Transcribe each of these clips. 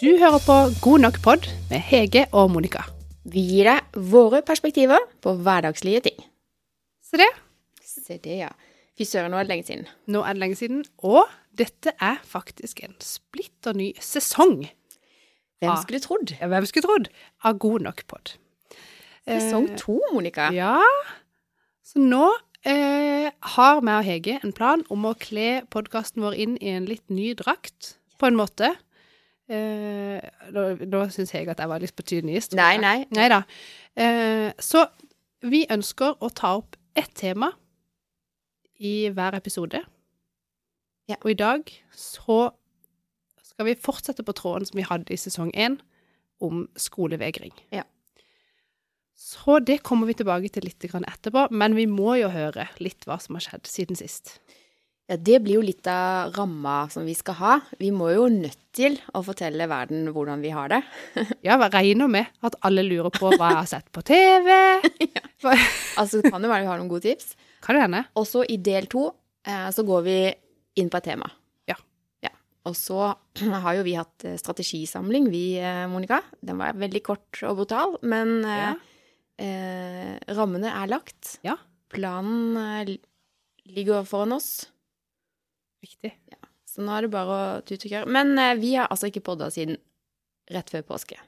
Du hører på God nok pod med Hege og Monica. Vi gir deg våre perspektiver på hverdagslige ting. Se det, Se det, ja. Fy søren, nå er det lenge siden. nå er det lenge siden, og dette er faktisk en splitter ny sesong. Hvem Ah. skulle trodd? Ja, Hvem skulle trodd? Av God nok pod. Sesong to, Monica. Ja, så nå eh, har vi og Hege en plan om å kle podkasten vår inn i en litt ny drakt, på en måte. Eh, nå nå syns Hege at jeg var litt på tynn is. Nei, nei. Nei da. Eh, så vi ønsker å ta opp ett tema i hver episode. Ja. Og i dag så skal vi fortsette på tråden som vi hadde i sesong én, om skolevegring. Ja. Så det kommer vi tilbake til litt etterpå, men vi må jo høre litt hva som har skjedd siden sist. Ja, Det blir jo litt av ramma som vi skal ha. Vi må jo nødt til å fortelle verden hvordan vi har det. Ja, jeg regner med at alle lurer på hva jeg har sett på TV. ja. Altså, det kan jo være vi har noen gode tips. Kan det hende? Og så i del to eh, så går vi inn på et tema. Ja. ja. Og så har jo vi hatt eh, strategisamling, vi, eh, Monica. Den var veldig kort og brutal, men Ja. Eh, rammene er lagt. Ja. Planen eh, li- ligger foran oss. Riktig. Så nå er det bare å tute og kjøre. Men eh, vi har altså ikke podda siden rett før påske.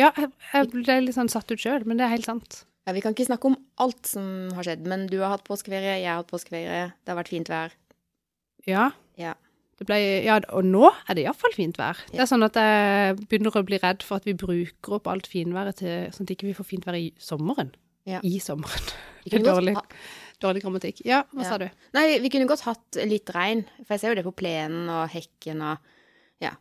Ja, jeg, jeg ble litt sånn satt ut sjøl, men det er helt sant. Ja, Vi kan ikke snakke om alt som har skjedd, men du har hatt påskeferie, jeg har hatt påskeferie, det har vært fint vær. Ja. Ja. Det ble, ja, og nå er det iallfall fint vær. Det er sånn at jeg begynner å bli redd for at vi bruker opp alt finværet til sånn at ikke vi får fint vær i sommeren. Ja. I sommeren. Det er dårlig, dårlig grammatikk. Ja, hva Ja. sa du? Nei, vi kunne godt hatt litt regn, for jeg ser jo det på plenen og hekken og Ja.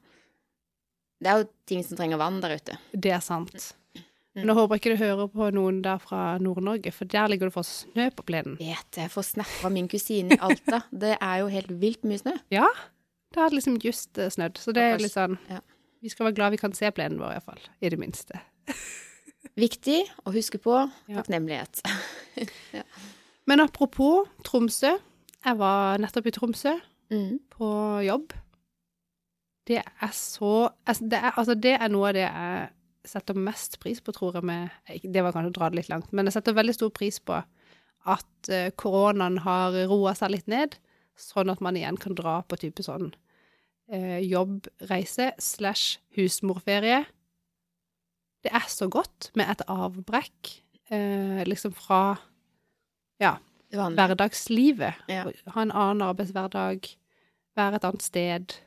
Det er jo ting som trenger vann der ute. Det er sant. Mm. Men jeg håper ikke du hører på noen der fra Nord-Norge, for der ligger det for snø på plenen. Vet jeg får snap fra min kusine i Alta. Det er jo helt vilt mye snø. Ja, det har liksom just eh, snødd, så det er litt sånn Ja. Vi skal være glad vi kan se plenen vår, iallfall. I det minste. Viktig å huske på Ja. takknemlighet. Men apropos Tromsø. Jeg var nettopp i Tromsø. Mm. på jobb. Det er så altså det, er, altså det er noe av det jeg setter mest pris på, tror jeg, med Det var kanskje å dra det litt langt, men jeg setter veldig stor pris på at eh, koronaen har roa seg litt ned, sånn at man igjen kan dra på type sånn eh, jobbreise slash husmorferie. Det er så godt med et avbrekk, eh, liksom fra ja, hverdagslivet. Ja. Ha en annen arbeidshverdag, være et annet sted,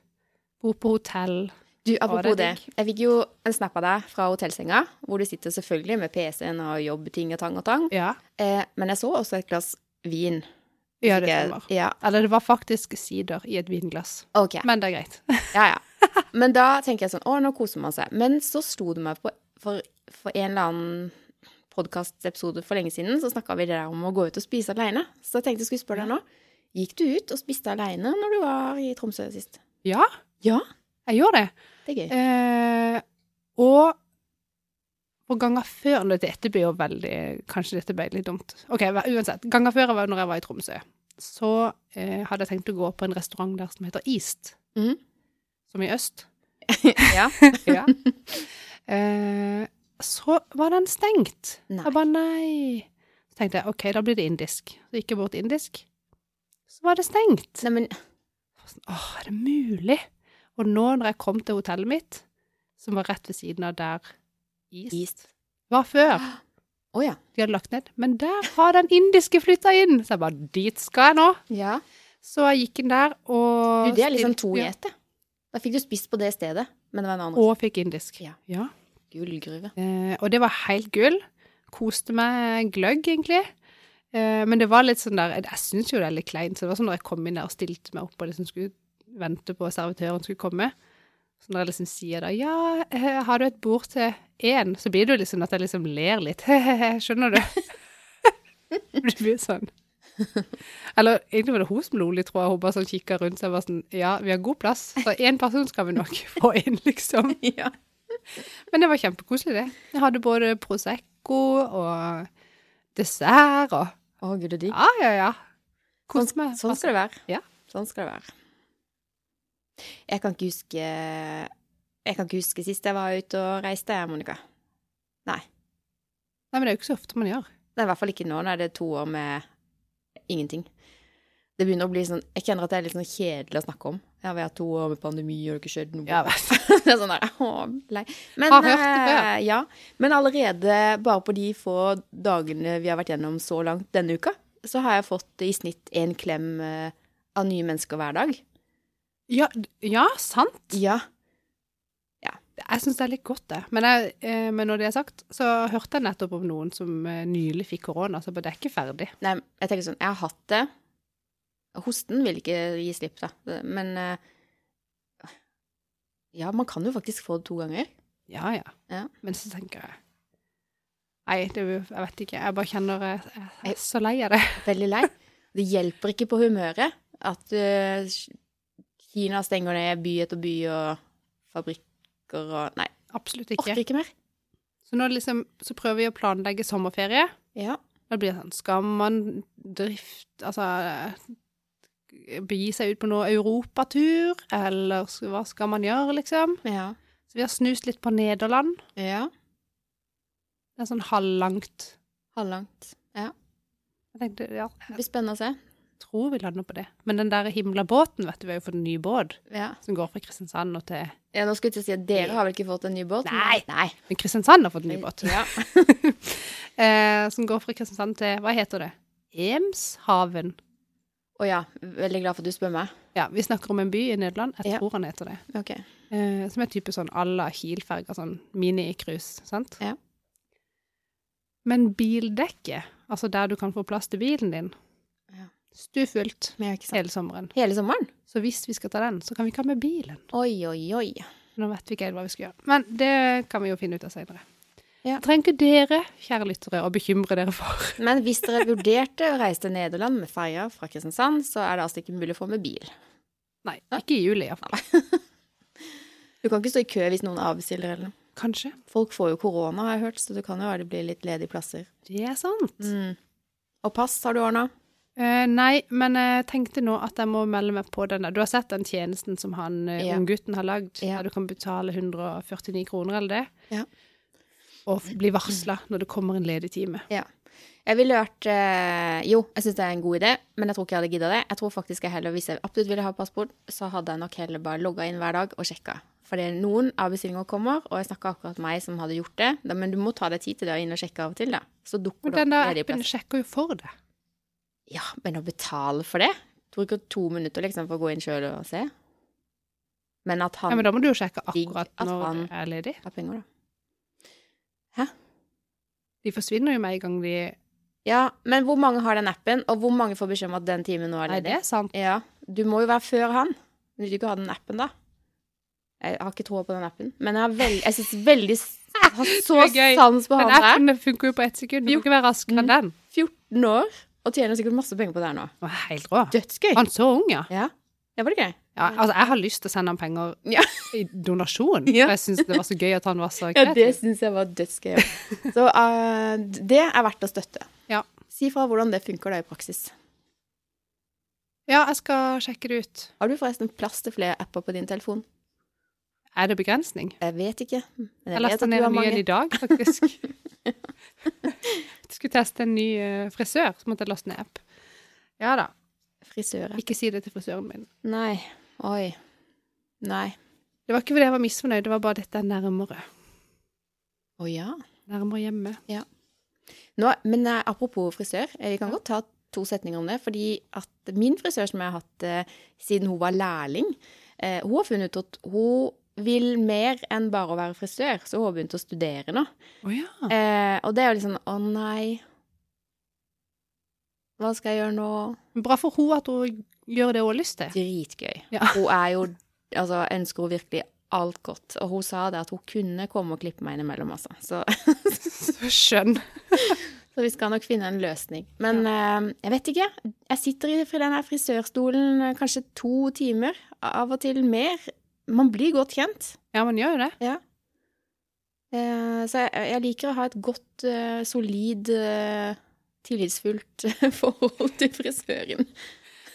bo på hotell. Du, apropos det. Jeg fikk jo en snap av deg fra hotellsenga, hvor du sitter selvfølgelig med PC-en og jobbting og tang og tang. Ja, Eh, men jeg så også et glass vin. Ja det stemmer. Ja, Eller det var faktisk sider i et vinglass. Okay. Men det er greit. Ja, ja. Men da tenker jeg sånn, å, nå koser man seg. Men så sto det meg på, for, for en eller annen podkastepisode for lenge siden, så snakka vi det der om å gå ut og spise aleine. Så jeg tenkte jeg skulle spørre deg nå. Gikk du ut og spiste aleine når du var i Tromsø sist? Ja, Ja, jeg gjorde det. det er gøy. Eh, og for ganger før nå, Dette blir jo veldig Kanskje dette ble litt dumt. Ok, uansett. Ganger før var, når jeg var i Tromsø, så eh, hadde jeg tenkt å gå på en restaurant der som heter East. Mm. Som i øst. ja. Ja. Eh, så var den stengt. Nei. Jeg bare nei. Så tenkte jeg OK, da blir det indisk. Så gikk jeg bort indisk. Så var det stengt. Nei, men Sånn, Åh, er det mulig? Og nå når jeg kom til hotellet mitt, som var rett ved siden av der Is East. var før, Å ja. de hadde lagt ned, men der har den indiske flytta inn. Så jeg bare dit skal jeg nå. Ja. Så jeg gikk inn der og Du, det er liksom to i Ja. ett, det. Da fikk du spist på det stedet, men det var en annen. Og fikk indisk. Ja. ja. Gullgruve. Eh, og det var helt gull. Koste meg gløgg, egentlig. Eh, men det var litt sånn der Jeg syns jo det er litt kleint. Så det var sånn når jeg kom inn der og stilte meg opp og liksom skulle vente på at servitøren skulle komme. Så når jeg liksom sier da Ja, eh, har du et bord til én? Så blir det jo liksom at jeg liksom ler litt. Skjønner du? det blir sånn. Eller egentlig var det hun som lo litt, tror jeg. Hun bare sånn kikka rundt seg og var sånn Ja, vi har god plass, så én person skal vi nok få inn, liksom. ja. Men det var kjempekoselig, det. Jeg hadde både Prosecco og dessert og Å, gud det er digg. Ja, ja, ja. Sånn, Kos meg. sånn skal det være. Ja. Sånn skal det være. Jeg kan ikke huske Jeg kan ikke huske sist jeg var ute og reiste, Monica. Nei, Nei, men det er jo ikke så ofte man gjør. Det er i hvert fall ikke nå, det er to år med ingenting. Det begynner å bli sånn Jeg kjenner at det er litt sånn kjedelig å snakke om. Ja, vi har to år med pandemi, og det har ikke skjedd noe. Ja, det er sånn der, å, lei. Men, Har hørt det før. eh, Ja, men allerede bare på de få dagene vi har vært gjennom så langt denne uka, så har jeg fått i snitt en klem eh, av nye mennesker hver dag. Ja, ja sant. Ja. Jeg syns det er litt godt, det. Men, jeg, eh, men når det er sagt, så hørte jeg nettopp om noen som eh, nylig fikk korona, så det er ikke ferdig. Nei, jeg tenker sånn, jeg har hatt det. Hosten vil ikke gi slipp, da. Men eh, Ja, man kan jo faktisk få det to ganger. Ja, ja. Ja. Men så tenker jeg Nei, det, jeg vet ikke. Jeg bare kjenner jeg, jeg er så lei av det. Veldig lei. Det hjelper ikke på humøret at eh, Kina stenger ned by etter by og fabrikker og Nei, Absolutt ikke. orker ikke mer. Så nå liksom, så prøver vi å planlegge sommerferie. Ja. Da blir det sånn Skal man drift Altså begi seg ut på noe europatur, eller hva skal man gjøre, liksom? Ja. Så vi har snust litt på Nederland. ja. Det er sånn halvlangt. Halvlangt. Ja. Jeg tenkte, ja, Det blir spennende å se. Tror vi lander på det. Men den der himla båten, vet du, vi har jo fått en ny båt Ja. som går fra Kristiansand og til ja nå skulle jeg si at dere har vel ikke fått en ny båt? Nei. Nei. Men Kristiansand har fått en ny båt. Ja. eh, som går fra Kristiansand til Hva heter det? Emshaven. Å ja. Veldig glad for at du spør meg. Ja, vi snakker om en by i Nederland. Jeg Ja. tror han heter det. Okay. Eh, som er type sånn à la Kiel-ferger, sånn mini-cruise, sant? Ja. Men bildekket, altså der du kan få plass til bilen din. Stuefullt ja, hele sommeren. Hele sommeren? Så hvis vi skal ta den, så kan vi ikke ha med bilen. Oi, oi, oi. Nå vet vi ikke helt hva vi skal gjøre. Men det kan vi jo finne ut av senere. Ja. Trenger ikke dere, kjære lyttere, å bekymre dere for. Men hvis dere vurderte å reise til Nederland med ferja fra Kristiansand, så er det altså ikke mulig å få med bil. Nei, ikke i juli iallfall. Du kan ikke stå i kø hvis noen avbestiller eller noe. Kanskje. Folk får jo korona, har jeg hørt, så det kan jo være det blir litt ledige plasser. Det er sant. Mm. Og pass har du ordna? Eh, nei, men jeg tenkte nå at jeg må melde meg på den der. Du har sett den tjenesten som han uh, Ja. unggutten har lagd, Ja. der du kan betale 149 kroner eller det, Ja. og bli varsla når det kommer en ledig time. Ja. Jeg ville hørt uh, Jo, jeg syns det er en god idé, men jeg tror ikke jeg hadde gidda det. Jeg tror faktisk jeg heller, hvis jeg absolutt ville ha passport, så hadde jeg nok heller bare logga inn hver dag og sjekka. Fordi noen av bestillingene kommer, og jeg snakka akkurat meg som hadde gjort det. Da, men du må ta deg tid til det og inn og sjekke av og til, da. Så dukker Men det den opp der ledige appen sjekker jo for deg. Ja, men å betale for det? Bruker to minutter liksom for å gå inn sjøl og se. Men at han Ja, men da må du jo sjekke akkurat når han- er ledig. har penger, da. De forsvinner jo med en gang de Ja, men hvor mange har den appen, og hvor mange får beskjed om at den timen nå er ledig? Nei, det er sant. Ja, du må jo være før han. Vil du ikke ha den appen, da? Jeg har ikke troa på den appen, men jeg veld, jeg syns veldig jeg har så sans på han der. Den appen funker jo på ett sekund. Du må ikke være raskere enn den. 14 år, og tjener sikkert masse penger på det her nå. Det var helt rå. Dødsgøy. Han så ung, ja. Ja. ja, var det gøy? ja. Altså, jeg har lyst til å sende han penger Ja. i donasjon. Ja. For jeg syns det var så gøy at han var så Ja, det kreativ. syns jeg var dødsgøy. Så uh, det er verdt å støtte. Ja. Si fra hvordan det funker da i praksis. Ja, jeg skal sjekke det ut. Har du forresten plass til flere apper på din telefon? Er det begrensning? Jeg vet ikke. Men Jeg jeg lasta ned en ny en i dag, faktisk. skulle teste en ny eh, frisør, så måtte jeg laste ned app. Ja da. Frisøren. Ikke si det til frisøren min. Nei. Oi. Nei. Det var ikke fordi jeg var misfornøyd, det var bare dette er nærmere. Å ja. Nærmere hjemme. Nå, men eh, apropos frisør, eh, vi kan godt ta to setninger om det. Fordi at min frisør som jeg har hatt eh, siden hun var lærling, eh, hun har funnet ut at hun vil mer enn bare å være frisør, så hun har begynt å studere nå. Oh, ja. Eh, og det er jo sånn å nei, hva skal jeg gjøre nå? Bra for hun at hun gjør det hun har lyst til. Dritgøy. Ja. Hun er jo, altså ønsker hun virkelig alt godt. Og hun sa det at hun kunne komme og klippe meg innimellom, altså. Så Så skjønn. Så vi skal nok finne en løsning. Men eh, jeg vet ikke. Jeg sitter i den her frisørstolen eh, kanskje to timer, av og til mer. Man blir godt kjent. Ja, man gjør jo det. Ja. Eh, så jeg, jeg liker å ha et godt, eh, solid eh, tillitsfullt forhold til frisøren.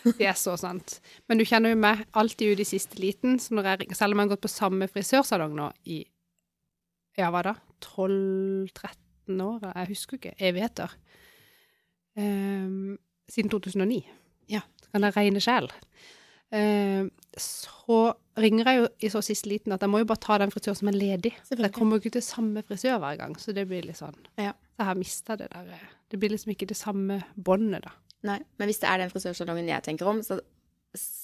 Det er så sant. Men du kjenner jo meg alltid ut i siste liten, så jeg, selv om jeg har gått på samme frisørsalong nå i ja, hva da? 12-13 år? Jeg husker ikke. Evigheter. Um, siden 2009. Ja. Så kan jeg regne sjøl. Um, så ringer jeg jo i så siste liten at jeg må jo bare ta den frisøren som er ledig. Jeg kommer jo ikke til samme frisør hver gang, så det blir litt sånn. Ja. Så jeg har mista det der eh, Det blir liksom ikke det samme båndet, da. Nei, men hvis det er den frisørsalongen jeg tenker om, så,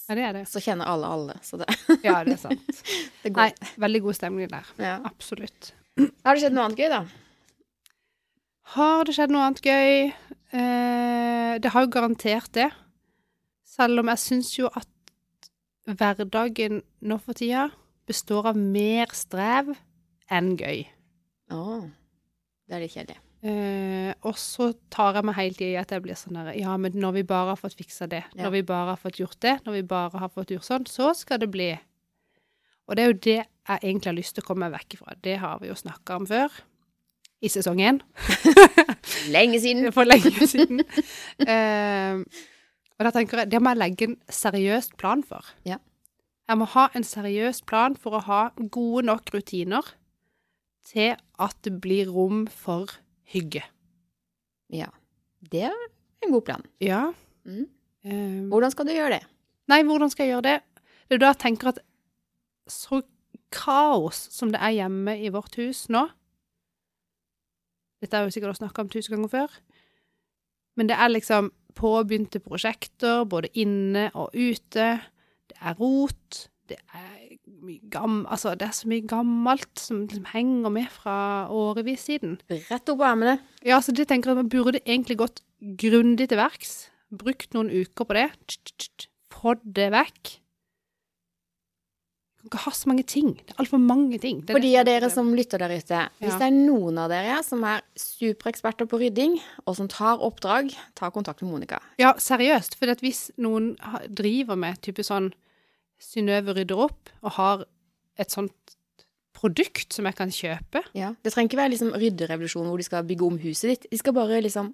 Ja, det det. så kjenner alle alle. Så det, Ja, det er sant. det. Nei, veldig god stemning der. Ja. Absolutt. Har det skjedd noe annet gøy, da? Har det skjedd noe annet gøy? Eh, det har jo garantert det. Selv om jeg syns jo at hverdagen nå for tida består av mer strev enn gøy. Å, det er litt kjedelig. Eh, og så tar jeg meg hele tida i at jeg blir sånn der Ja, men når vi bare har fått fiksa det, Ja. når vi bare har fått gjort det, når vi bare har fått gjort sånn, så skal det bli Og det er jo det jeg egentlig har lyst til å komme meg vekk ifra. Det har vi jo snakka om før. I sesong én. Lenge siden. For lenge siden. Eh, og da tenker jeg, det må jeg legge en seriøst plan for. Ja. Jeg må ha en seriøs plan for å ha gode nok rutiner til at det blir rom for hygge. Ja. Det er en god plan. Ja. Mm. Eh, Hvordan skal du gjøre det? nei, hvordan skal jeg gjøre det? Det er da jeg tenker at så kaos som det er hjemme i vårt hus nå Dette er jo sikkert snakka om tusen ganger før. Men det er liksom påbegynte prosjekter, både inne og ute. Det er rot. Det er mye gam... Altså, det er så mye gammelt som som henger med fra årevis siden. Rett opp armene. Ja, så det tenker jeg man burde egentlig gått grundig til verks. Brukt noen uker på det. Fått det vekk. Kan ikke ha så mange ting. Det er altfor mange ting. Det er For de av er dere som lytter der ute, hvis Ja. det er noen av dere som er supereksperter på rydding, og som tar oppdrag, ta kontakt med Monica. Ja, seriøst. For hvis noen driver med type sånn Synnøve rydder opp, og har et sånt produkt som jeg kan kjøpe Ja. Det trenger ikke være liksom rydderevolusjon hvor de skal bygge om huset ditt. De skal bare liksom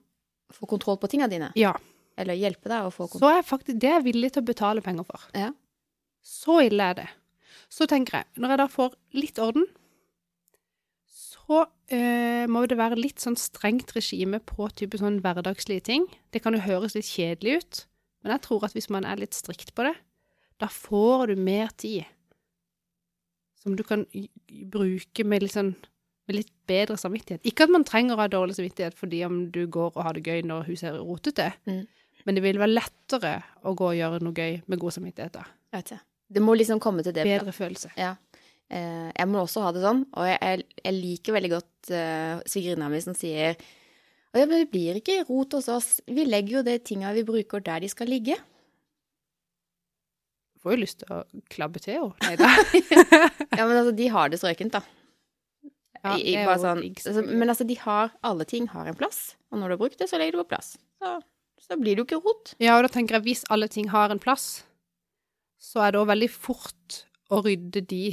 få kontroll på tingene dine. Ja. Eller hjelpe deg å få kontroll. Så er faktisk Det er jeg villig til å betale penger for. Ja. Så ille er det. Så tenker jeg, når jeg da får litt orden, så eh, må det være litt sånn strengt regime på type sånn hverdagslige ting. Det kan jo høres litt kjedelig ut, men jeg tror at hvis man er litt strikt på det, da får du mer tid som du kan bruke med litt sånn med litt bedre samvittighet. Ikke at man trenger å ha dårlig samvittighet fordi om du går og har det gøy når huset er rotete, Mm. men det vil være lettere å gå og gjøre noe gøy med god samvittighet da. Jeg vet ikke. Det må liksom komme til det. Bedre følelse. Ja. Eh, jeg må også ha det sånn, og jeg, jeg, liker veldig godt uh, svigerinna mi som sier «Å ja, men det blir ikke rot hos oss. Vi legger jo det tinga vi bruker der de skal ligge. Får jo lyst til å klabbe til henne. Nei da. Ja, men altså, de har det strøkent, da. Ja, I, er bare sånn, altså, men altså, de har Alle ting har en plass, og når du har brukt det, så legger du på plass. Så, så blir det jo ikke rot. Ja, og da tenker jeg hvis alle ting har en plass, så er det òg veldig fort å rydde de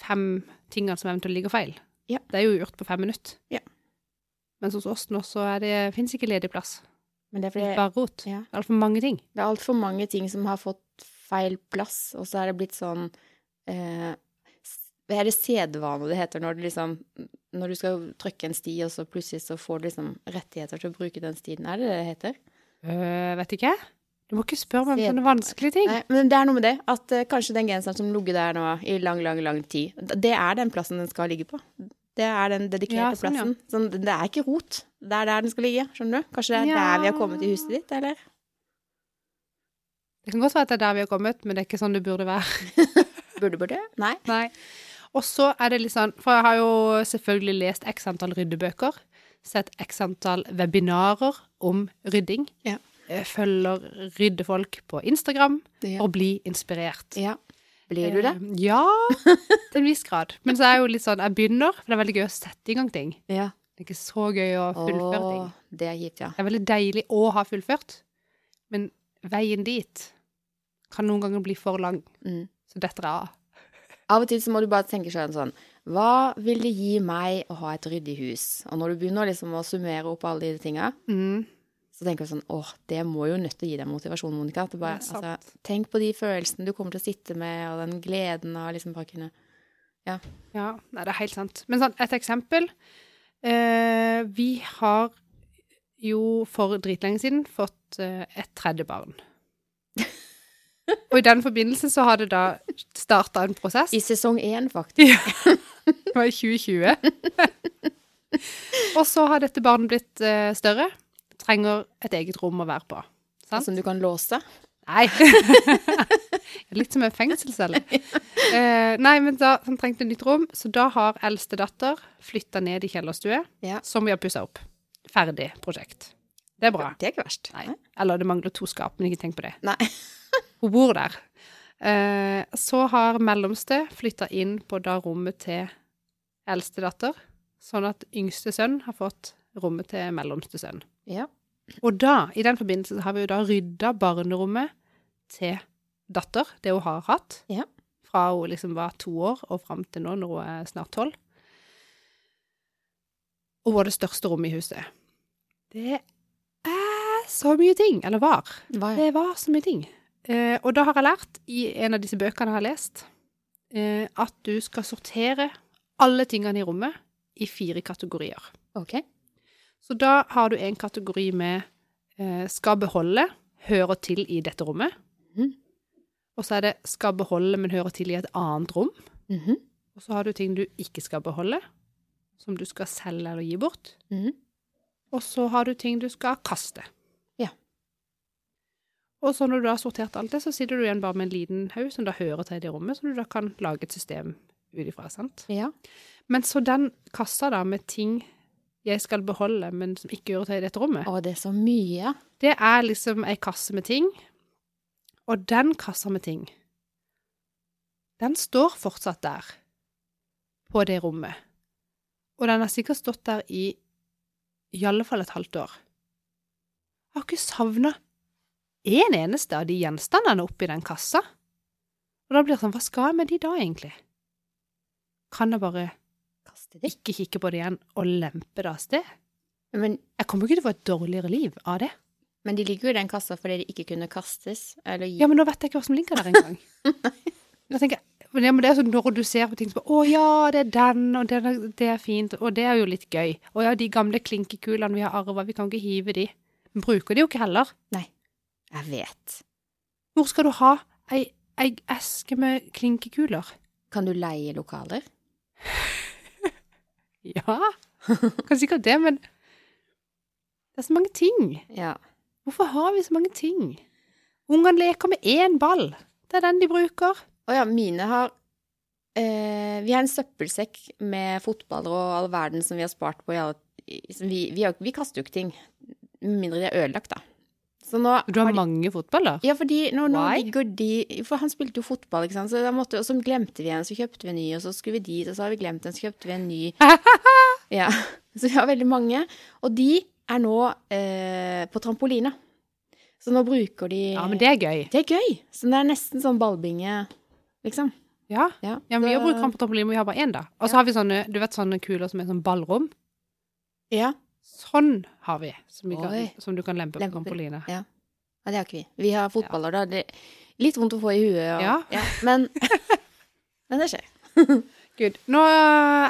fem tingene som eventuelt ligger feil. Ja. Det er jo gjort på fem minutter. Ja. Mens hos oss nå så er det finnes ikke ledig plass. Men det er Det er bare rot. ja, Det er altfor mange ting. det er altfor mange ting som har fått feil plass, og så er det blitt sånn eh, er det sedvane det heter når du liksom Når du skal trykke en sti, og så plutselig så får du liksom rettigheter til å bruke den stien. Er det det det heter? Uh, vet ikke. Du må ikke spørre meg om sånne vanskelige ting. Nei, men det er noe med det, at uh, kanskje den genseren som ligger der nå i lang, lang, lang tid, det er den plassen den skal ligge på. Det er den dedikerte Ja, sånn, ja. plassen. Sånn, det er ikke rot. Det er der den skal ligge, skjønner du? Kanskje det er Ja. der vi har kommet i huset ditt, eller? Det kan godt være at det er der vi har kommet, men det er ikke sånn det burde være. Burde, burde? Nei. Nei. Og så er det litt sånn, for jeg har jo selvfølgelig lest x antall ryddebøker, sett x antall webinarer om rydding. Ja. Jeg følger ryddefolk på Instagram Ja. og blir inspirert. ja. Blir du det? Eh, Ja, til en viss grad. Men så er jeg jo litt sånn, jeg begynner, for det er veldig gøy å sette i gang ting. Ja. Det er ikke så gøy å fullføre ting. Åh, det er gitt, ja. Det er veldig deilig å ha fullført, men veien dit kan noen ganger bli for lang. Mm. Så detter jeg av. Av og til så må du bare tenke sjøl sånn Hva vil det gi meg å ha et ryddig hus? Og når du begynner liksom å summere opp alle de tinga, Mm. Så tenker jeg sånn Åh, det må jo nødt til å gi deg motivasjon, Monica. Bare, altså, tenk på de følelsene du kommer til å sitte med, og den gleden av liksom bare kunne Ja, nei, det er helt sant. Men sånn, et eksempel. Eh, vi har jo for dritlenge siden fått eh, et tredje barn. Og i den forbindelse så har det da starta en prosess. I sesong én, faktisk. Ja. Det var i 2020. og så har dette barnet blitt eh, større. Trenger et eget rom å være på. Sant? Som du kan låse. Nei. Litt som en fengselscelle. Uh, nei, men da han trengte nytt rom, så da har eldste datter flytta ned i kjellerstue, Ja. som vi har pussa opp. Ferdig prosjekt. Det er bra. Det er ikke verst. Nei. Eller det mangler to skap, men ikke tenk på det. Nei. Hun bor der. Uh, så har mellomste flytta inn på da rommet til eldste datter, sånn at yngste sønn har fått rommet til mellomste sønn. Ja. Og da, i den forbindelse, har vi jo da rydda barnerommet til datter, det hun har hatt. Ja. Fra hun liksom var to år og fram til nå, når hun er snart tolv. Og hun har det største rommet i huset. Det er så mye ting. Eller var. Hva Det var så mye ting. Eh, og da har jeg lært, i en av disse bøkene jeg har lest, eh, at du skal sortere alle tingene i rommet i fire kategorier. Ok. Så da har du en kategori med eh, skal beholde, hører til i dette rommet. Mhm. Og så er det skal beholde, men hører til i et annet rom. Mhm. Og så har du ting du ikke skal beholde, som du skal selge eller gi bort. Mhm. Og så har du ting du skal kaste. Ja. Og så når du har sortert alt det, så sitter du igjen bare med en liten haug som da hører til i det rommet, som du da kan lage et system ut ifra, sant? Ja. Men så den kassa da med ting jeg skal beholde, men som ikke hører til i dette rommet, Å, det er så mye. det er liksom ei kasse med ting. Og den kassa med ting, den står fortsatt der, på det rommet. Og den har sikkert stått der i i alle fall et halvt år. Jeg har ikke savna en eneste av de gjenstandene oppi den kassa. Og da blir det sånn, hva skal jeg med de da, egentlig? Kan jeg bare Kaste ikke kikke på det igjen og lempe det av sted? Men, Jeg kommer ikke til å få et dårligere liv av det. men de ligger jo i den kassa fordi de ikke kunne kastes. Ja, men nå vet jeg ikke hva som ligger der engang. Tenker jeg, men ja, men det er sånn når du ser på ting som Å ja, det er den, og det, det er fint, og det er jo litt gøy. Og ja, de gamle klinkekulene vi har arva, vi kan ikke hive de. Men bruker de jo ikke heller. Nei. Jeg vet. Hvor skal du ha ei, ei eske med klinkekuler? Kan du leie lokaler? Ja, kan sikkert det, men det er så mange ting. Ja. Hvorfor har vi så mange ting? Ungene leker med én ball. Det er den de bruker. Å ja, mine har eh, Vi har en søppelsekk med fotballer og all verden som vi har spart på i alle vi, vi, vi kaster jo ikke ting. Med mindre de er ødelagt, da. Så nå Du har har de, mange fotballer. Ja, fordi nå, nå ligger de For han spilte jo fotball, ikke sant. Så, måtte, og så glemte vi en, så kjøpte vi en ny, og så skulle vi dit, og så har vi glemt en, så kjøpte vi en ny. Ja. Så vi har veldig mange. Og de er nå eh, på trampoline. Så nå bruker de Ja, men det er gøy. Det er gøy. Så det er nesten sånn ballbinge, liksom. Ja. Ja, Ja, men vi har brukt trampoline, men vi har bare én, da. Og så Ja. har vi sånne, du vet, sånne kuler som er sånn ballrom. Ja. Sånn har vi, som, vi kan, som du kan lempe på trampoline. Ja. ja. det har ikke vi. Vi har fotballer, da. Det litt vondt å få i huet. Og, Ja. Men, men det skjer. Good. Nå,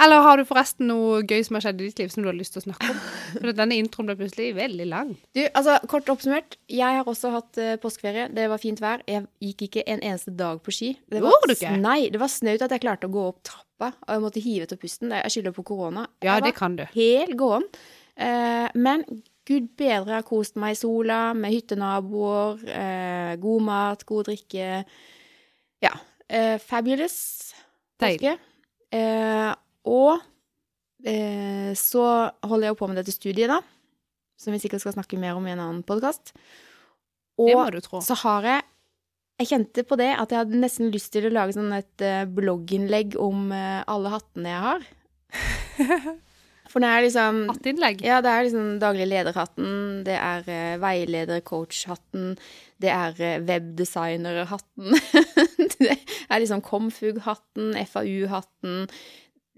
eller har du forresten noe gøy som har skjedd i ditt liv som du har lyst til å snakke om? For denne introen ble plutselig veldig lang. Du, altså, kort oppsummert. Jeg har også hatt uh, påskeferie. Det var fint vær. Jeg gikk ikke en eneste dag på ski. Det var, Gjorde du ikke? Nei, det var snaut at jeg klarte å gå opp trappa, og jeg måtte hive til pusten. Jeg skylder på korona. Ja, det kan du. helt gåen. Eh, men gud bedre, jeg har kost meg i sola med hyttenaboer, eh, god mat, god drikke. Ja. Eh, fabulous påske. Eh, og eh, så holder jeg jo på med dette studiet, da. Som vi sikkert skal snakke mer om i en annen podkast. Og så har jeg Jeg kjente på det at jeg hadde nesten lyst til å lage sånn et blogginnlegg om alle hattene jeg har. For det er liksom Hattinnlegg. ja, det er liksom daglig lederhatten, det er uh, veileder-coach-hatten, det er uh, webdesigner-hatten, det er liksom Komfug-hatten, FAU-hatten,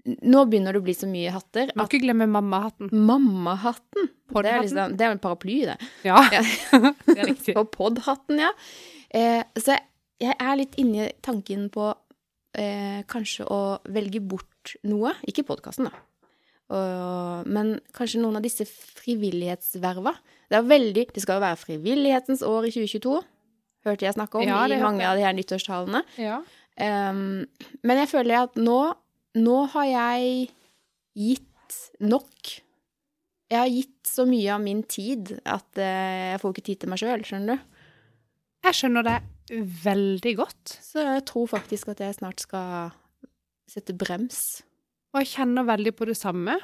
Nå begynner det å bli så mye hatter Må ikke glemme mamma-hatten. Det er, liksom, det er en paraply, det. Ja, Ja. det er riktig. Og podhatten, ja. Eh, så jeg er litt inni tanken på eh, kanskje å velge bort noe. Ikke podkasten, da. Og, men kanskje noen av disse frivillighetsverva. Det er veldig Det skal jo være frivillighetens år i 2022, hørte jeg snakke om Ja, i mange av de her nyttårstalene. Ja. Um, men jeg føler at nå, nå har jeg gitt nok. Jeg har gitt så mye av min tid at eh, jeg får ikke tid til meg sjøl, skjønner du. Jeg skjønner det veldig godt. Så jeg tror faktisk at jeg snart skal sette brems. Og jeg kjenner veldig på det samme.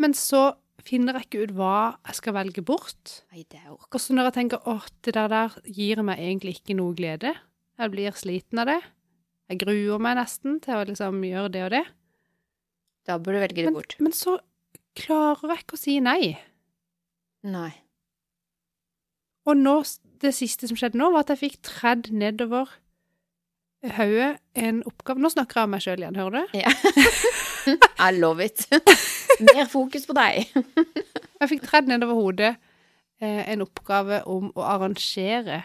Men så finner jeg ikke ut hva jeg skal velge bort. Nei, det orker ork. Og så når jeg tenker åh, det der der gir meg egentlig ikke noe glede. Jeg blir sliten av det. Jeg gruer meg nesten til å liksom gjøre det og det. Da burde du velge det Men, bort. men så klarer jeg ikke å si nei. Nei. Og nå, det siste som skjedde nå, var at jeg fikk tredd nedover hodet en oppgave Nå snakker jeg om meg sjøl igjen, hører du? Ja. I love it. Mer fokus på deg. Jeg fikk tredd nedover hodet eh, en oppgave om å arrangere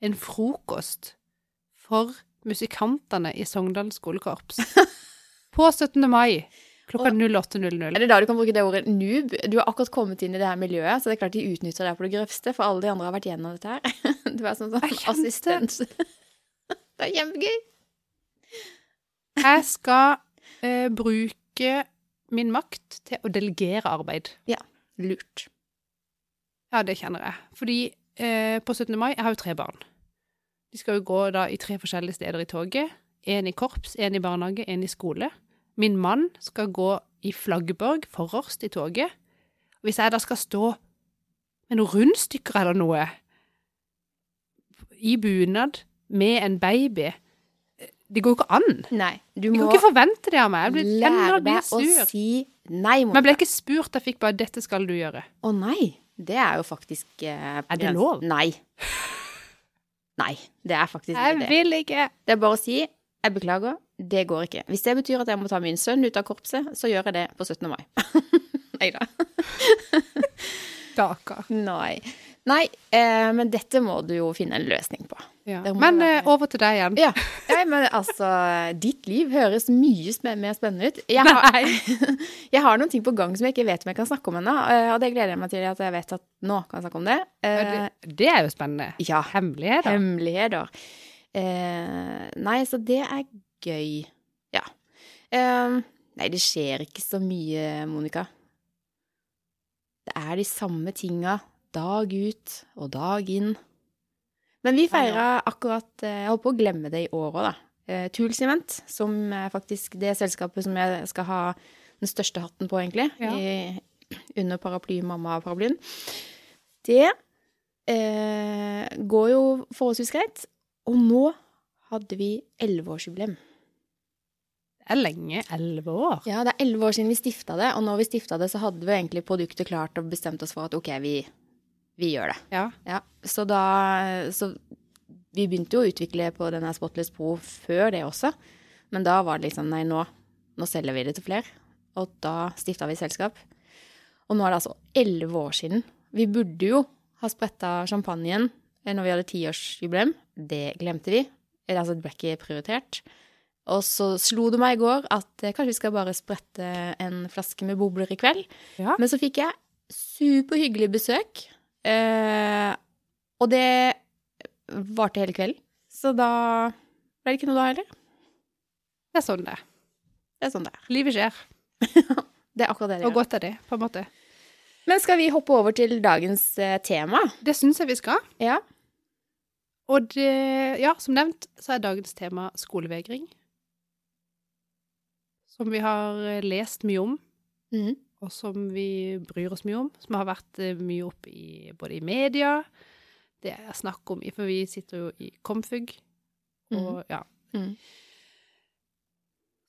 en frokost for musikantene i Sogndal skolekorps på 17. mai klokka 08.00. Er det da du kan bruke det ordet noob? Du har akkurat kommet inn i det her miljøet, så det er klart de utnytter deg på det grøvste, for alle de andre har vært gjennom dette her. Du er sånn, sånn assistent. Det er kjempegøy. Jeg skal eh, bruke min makt til å delegere arbeid. Ja. Lurt. Ja, det kjenner jeg. Fordi eh, på 17. mai Jeg har jo tre barn. De skal jo gå da i tre forskjellige steder i toget. En i korps, en i barnehage, en i skole. Min mann skal gå i flaggborg forrest i toget. Hvis jeg da skal stå med noen rundstykker eller noe i bunad med en baby Det går jo ikke an. Nei, du De kan ikke forvente det av meg. Jeg blir, lære deg å si nei, Men jeg ble ikke spurt, jeg fikk bare 'dette skal du gjøre'. Å nei, det er jo faktisk eh, Er det lov? Nei. Nei, det er faktisk ikke det. vil ikke. Det er bare å si 'jeg beklager', det går ikke. Hvis det betyr at jeg må ta min sønn ut av korpset, så gjør jeg det på 17. mai. Nei da. Stakkar. Nei. Nei, eh, men dette må du jo finne en løsning på. Ja. Men være- eh, over til deg igjen. Ja, Nei, men altså Ditt liv høres mye spen mer spennende ut. Jeg har, jeg har noen ting på gang som jeg ikke vet om jeg kan snakke om ennå, eh, og det gleder jeg meg til at jeg vet at nå kan jeg snakke om det. Eh, det, det er jo spennende. Ja, Hemmeligheter. hemmeligheter. Eh, nei, så det er gøy. Ja. Eh, nei, det skjer ikke så mye, Monica. Det er de samme tinga dag ut og dag inn. Men vi feira akkurat eh, Jeg holdt på å glemme det i år òg, da. Eh, Tools Event, som er faktisk det selskapet som jeg skal ha den største hatten på, egentlig, Ja. i, under paraply mamma-paraplyen. Det eh, går jo forholdsvis greit. Og nå hadde vi elleveårsjubileum. Det er lenge. Elleve år. Ja, det er elleve år siden vi stifta det, og når vi stifta det, så hadde vi egentlig produktet klart og bestemt oss for at ok, vi, vi gjør det. Ja. Ja, så da Så vi begynte jo å utvikle på denne Spotless Po før det også, men da var det liksom nei, nå, nå selger vi det til flere. Og da stifta vi selskap. Og nå er det altså elleve år siden. Vi burde jo ha spretta champagnen eh, når vi hadde tiårsjubileum. Det glemte vi. Eller, Altså, det ble ikke prioritert. Og så slo det meg i går at eh, kanskje vi skal bare sprette en flaske med bobler i kveld. Ja. Men så fikk jeg superhyggelig besøk, eh, og det varte hele kvelden. Så da ble det ikke noe da heller. Det er sånn det er. Det er sånn det er. Livet skjer. Det er akkurat det det Og godt er det, på en måte. Men skal vi hoppe over til dagens eh, tema? Det syns jeg vi skal. Ja. Og det, ja, som nevnt, så er dagens tema skolevegring. Som vi har eh, lest mye om, Mhm. Og som vi bryr oss mye om. Som har vært eh, mye opp i både i media, det er snakk om For vi sitter jo i Komfug, og ja. Mm.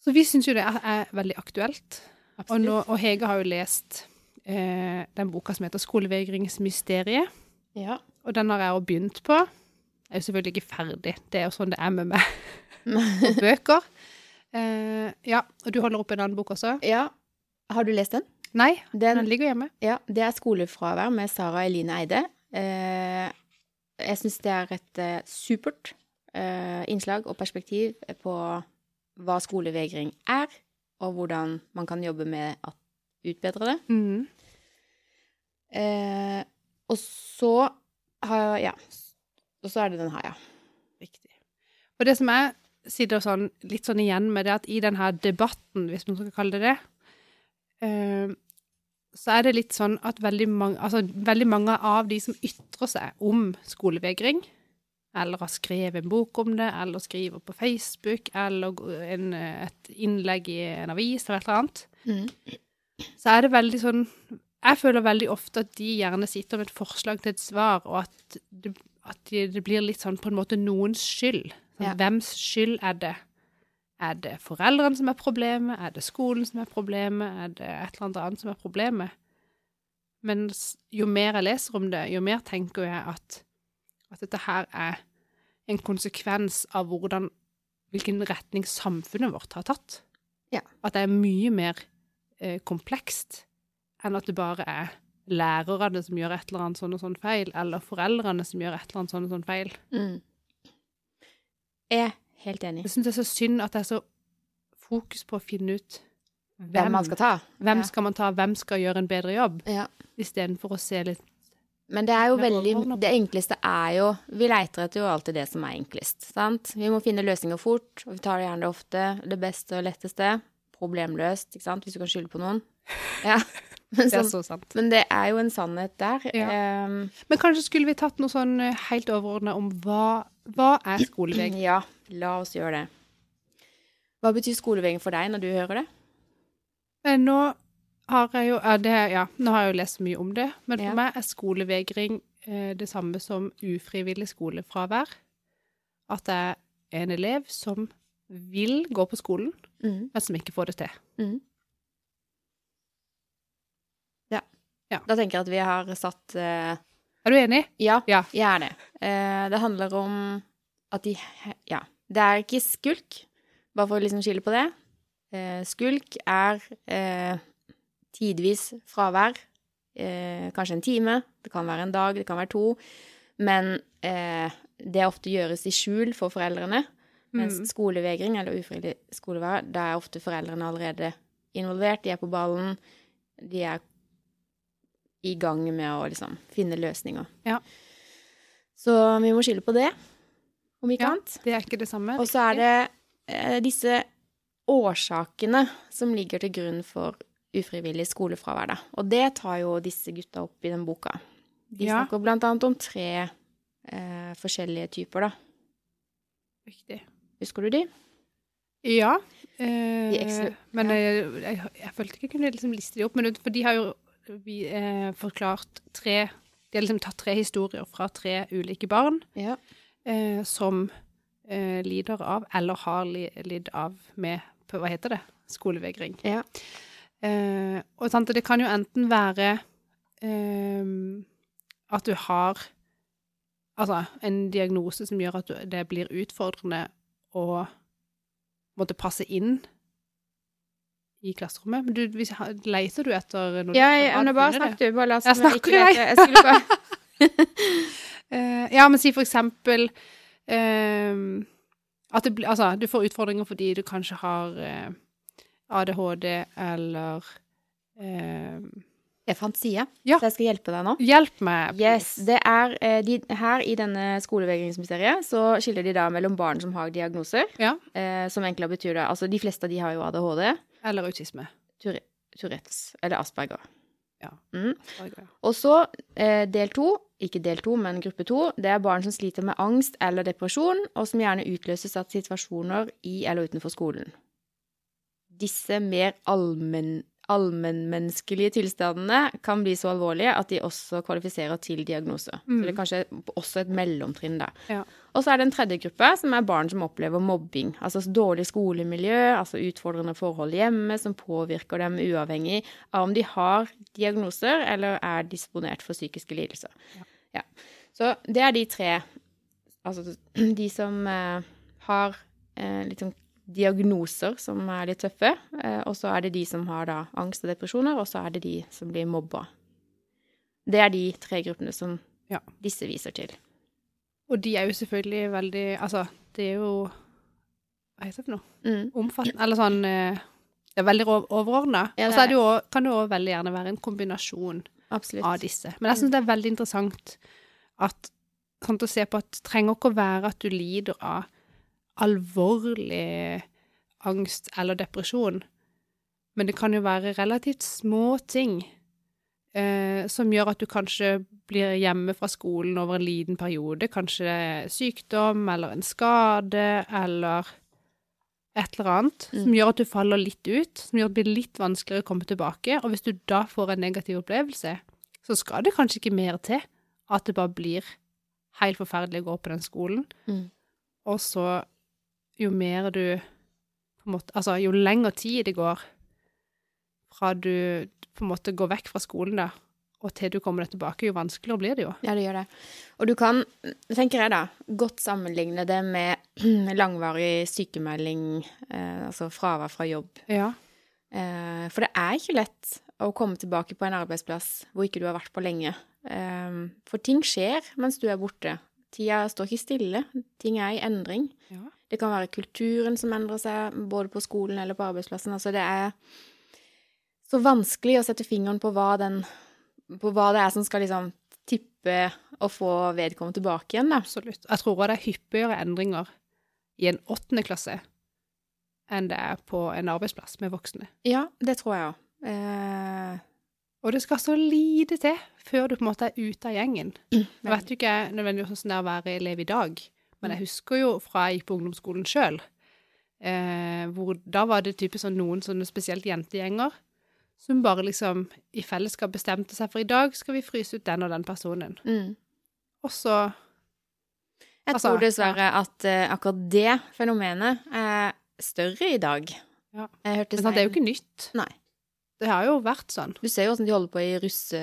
Så vi syns jo det er, er veldig aktuelt. Og, nå, og Hege har jo lest eh, den boka som heter 'Skolevegringsmysteriet'. Ja. Og den har jeg også begynt på. Jeg er jo selvfølgelig ikke ferdig, det er jo sånn det er med meg og bøker. Eh, ja, og du holder opp en annen bok også? Ja. Har du lest den? Nei, Den, den ligger hjemme. ja, det er skolefravær med Sara Eline Eide. Eh, jeg syns det er et eh, supert eh, innslag og perspektiv på hva skolevegring er, og hvordan man kan jobbe med å utbedre det. Mm. Eh, og så har Ja. Og så er det den her, ja. Riktig. Og det som jeg sitter sånn, litt sånn igjen med, det er at i denne debatten, hvis man skal kalle det det, så er det litt sånn at veldig mange, altså, veldig mange av de som ytrer seg om skolevegring, eller har skrevet en bok om det, eller skriver på Facebook, eller en, et innlegg i en avis eller et eller annet, Mm. så er det veldig sånn Jeg føler veldig ofte at de gjerne sitter med et forslag til et svar, og at det, at det blir litt sånn på en måte noens skyld. Sånn, Ja. Hvems skyld er det? Er det foreldrene som er problemet? Er det skolen som er problemet? Er det et eller annet annet som er problemet? Men jo mer jeg leser om det, jo mer tenker jeg at, at dette her er en konsekvens av hvordan, hvilken retning samfunnet vårt har tatt. Ja. At det er mye mer eh, komplekst enn at det bare er lærerne som gjør et eller annet sånn og sånn feil, eller foreldrene som gjør et eller annet sånn og sånn feil. Mm. Jeg helt enig. Jeg syns det er så synd at det er så fokus på å finne ut Hvem man skal ta. Hvem Ja. skal man ta, hvem skal gjøre en bedre jobb, Ja. istedenfor å se litt Men det er jo veldig. Det enkleste er jo Vi leiter etter jo alltid det som er enklest, sant? Vi må finne løsninger fort, og vi tar det gjerne ofte. Det beste og letteste. Problemløst, ikke sant? Hvis du kan skylde på noen. Ja. Men, Det er sånn, så sant. men det er jo en sannhet der. Ja. Um, Men kanskje skulle vi tatt noe sånn eh, helt overordna om hva, hva er skolevegring? ja, la oss gjøre det. Hva betyr skolevegring for deg når du hører det? Eh, Nå har jeg jo ja, det, ja, nå har jeg jo lest mye om det, men for Ja. meg er skolevegring eh, det samme som ufrivillig skolefravær. At det er en elev som vil gå på skolen, Mm. men som ikke får det til. Mm. Ja. Da tenker jeg at vi har satt eh, Er du enig? Ja, Ja. jeg er det. Eh, det handler om at de Ja. Det er ikke skulk, bare for å liksom skille på det. Eh, skulk er eh, tidvis fravær. Eh, kanskje en time, det kan være en dag, det kan være to. Men eh, det ofte gjøres i skjul for foreldrene. Mens Mm. skolevegring, eller ufrivillig skolevær, da er ofte foreldrene allerede involvert. De er på ballen. De er i gang med å liksom finne løsninger. Ja. Så vi må skylde på det, om ikke Ja. annet. Det er ikke det samme. Og så er det eh, disse årsakene som ligger til grunn for ufrivillig skolefravær, da. Og det tar jo disse gutta opp i den boka. De Ja. snakker blant annet om tre eh, forskjellige typer, da. Riktig. Husker du de? Ja. Eh, De men jeg, jeg, jeg følte ikke jeg kunne liksom liste de opp, men for de har jo vi, eh, forklart tre De har liksom tatt tre historier fra tre ulike barn Ja. eh, som eh, lider av, eller har li, lidd av med på, Hva heter det? Skolevegring. Ja. Eh, og sant, det kan jo enten være eh, at du har altså, en diagnose som gjør at du, det blir utfordrende å måtte passe inn i klasserommet. Men du, hvis, leter du etter noe? Ja, du men bare snakk du. Bare la oss Jeg ikke lete. Jeg skulle bare uh, ja, men si for eksempel uh, at det Altså, du får utfordringer fordi du kanskje har uh, ADHD eller eh, Jeg fant side, Ja. så jeg skal hjelpe deg nå. Hjelp meg. Yes, det er eh, de, Her i denne skolevegringsmysteriet så skiller de da mellom barn som har diagnoser, Ja. eh, som egentlig betyr det Altså, de fleste av de har jo ADHD, Eller autisme. Tourette- Tourettes eller Asperger. Ja. Mm. Ja. Og så eh, del to, ikke del to, men gruppe to, det er barn som sliter med angst eller depresjon, og som gjerne utløses av situasjoner i eller utenfor skolen. Disse mer allmenn, allmennmenneskelige tilstandene kan bli så alvorlige at de også kvalifiserer til diagnose. Så det er kanskje også et mellomtrinn der. Ja. Og så er det en tredje gruppe, som er barn som opplever mobbing. Altså dårlig skolemiljø, altså utfordrende forhold hjemme som påvirker dem uavhengig av om de har diagnoser eller er disponert for psykiske lidelser. Ja. Så det er de tre Altså de som eh, har eh, sånn diagnoser som er litt tøffe, eh, og så er det de som har da angst og depresjoner, og så er det de som blir mobba. Det er de tre gruppene som Ja. disse viser til. Og de er jo selvfølgelig veldig Altså, det er jo Hva heter det for noe? Mm. Omfattende Eller sånn eh, Det er veldig overordna. Ja, Og så det jo, kan det jo veldig gjerne være en kombinasjon Absolutt. av disse. Men jeg syns det er veldig interessant at sånn å se på at det trenger ikke å være at du lider av alvorlig angst eller depresjon, men det kan jo være relativt små ting eh, som gjør at du kanskje blir hjemme fra skolen over en liten periode. Kanskje sykdom eller en skade eller et eller annet Mm. som gjør at du faller litt ut, som gjør at det blir litt vanskeligere å komme tilbake. Og hvis du da får en negativ opplevelse, så skal det kanskje ikke mer til at det bare blir helt forferdelig å gå på den skolen. Mm. Og så, jo mer du på en måte Altså, jo lengre tid det går fra du på en måte går vekk fra skolen, da, og til du kommer deg tilbake, jo vanskeligere blir det jo. Ja, det gjør det. Og du kan, tenker jeg da, godt sammenligne det med langvarig sykemelding, eh, altså fravær fra jobb. Ja. Eh, for det er ikke lett å komme tilbake på en arbeidsplass hvor ikke du har vært på lenge. Eh, for ting skjer mens du er borte. Tida står ikke stille. Ting er i endring. ja. Det kan være kulturen som endrer seg, både på skolen eller på arbeidsplassen. Altså, det er så vanskelig å sette fingeren på hva, den, på hva det er som skal liksom tippe og få vedkommende tilbake igjen, da. Absolutt. Jeg tror det er hyppigere endringer i en åttende klasse enn det er på en arbeidsplass med voksne. Ja, det tror jeg òg. Eh, Og det skal så lite til før du på en måte er ute av gjengen. Jeg vet jo ikke nødvendigvis hvordan det er å være elev i dag, men jeg husker jo fra jeg gikk på ungdomsskolen sjøl, eh, hvor da var det typisk sånn noen sånne spesielt jentegjenger som bare liksom i fellesskap bestemte seg for i dag skal vi fryse ut den og den personen. mm. Og så Jeg Altså, tror dessverre at uh, akkurat det fenomenet er større i dag. Ja. Men sant, det er jo ikke nytt. Nei. Det har jo vært sånn. Du ser jo åssen de holder på i russe...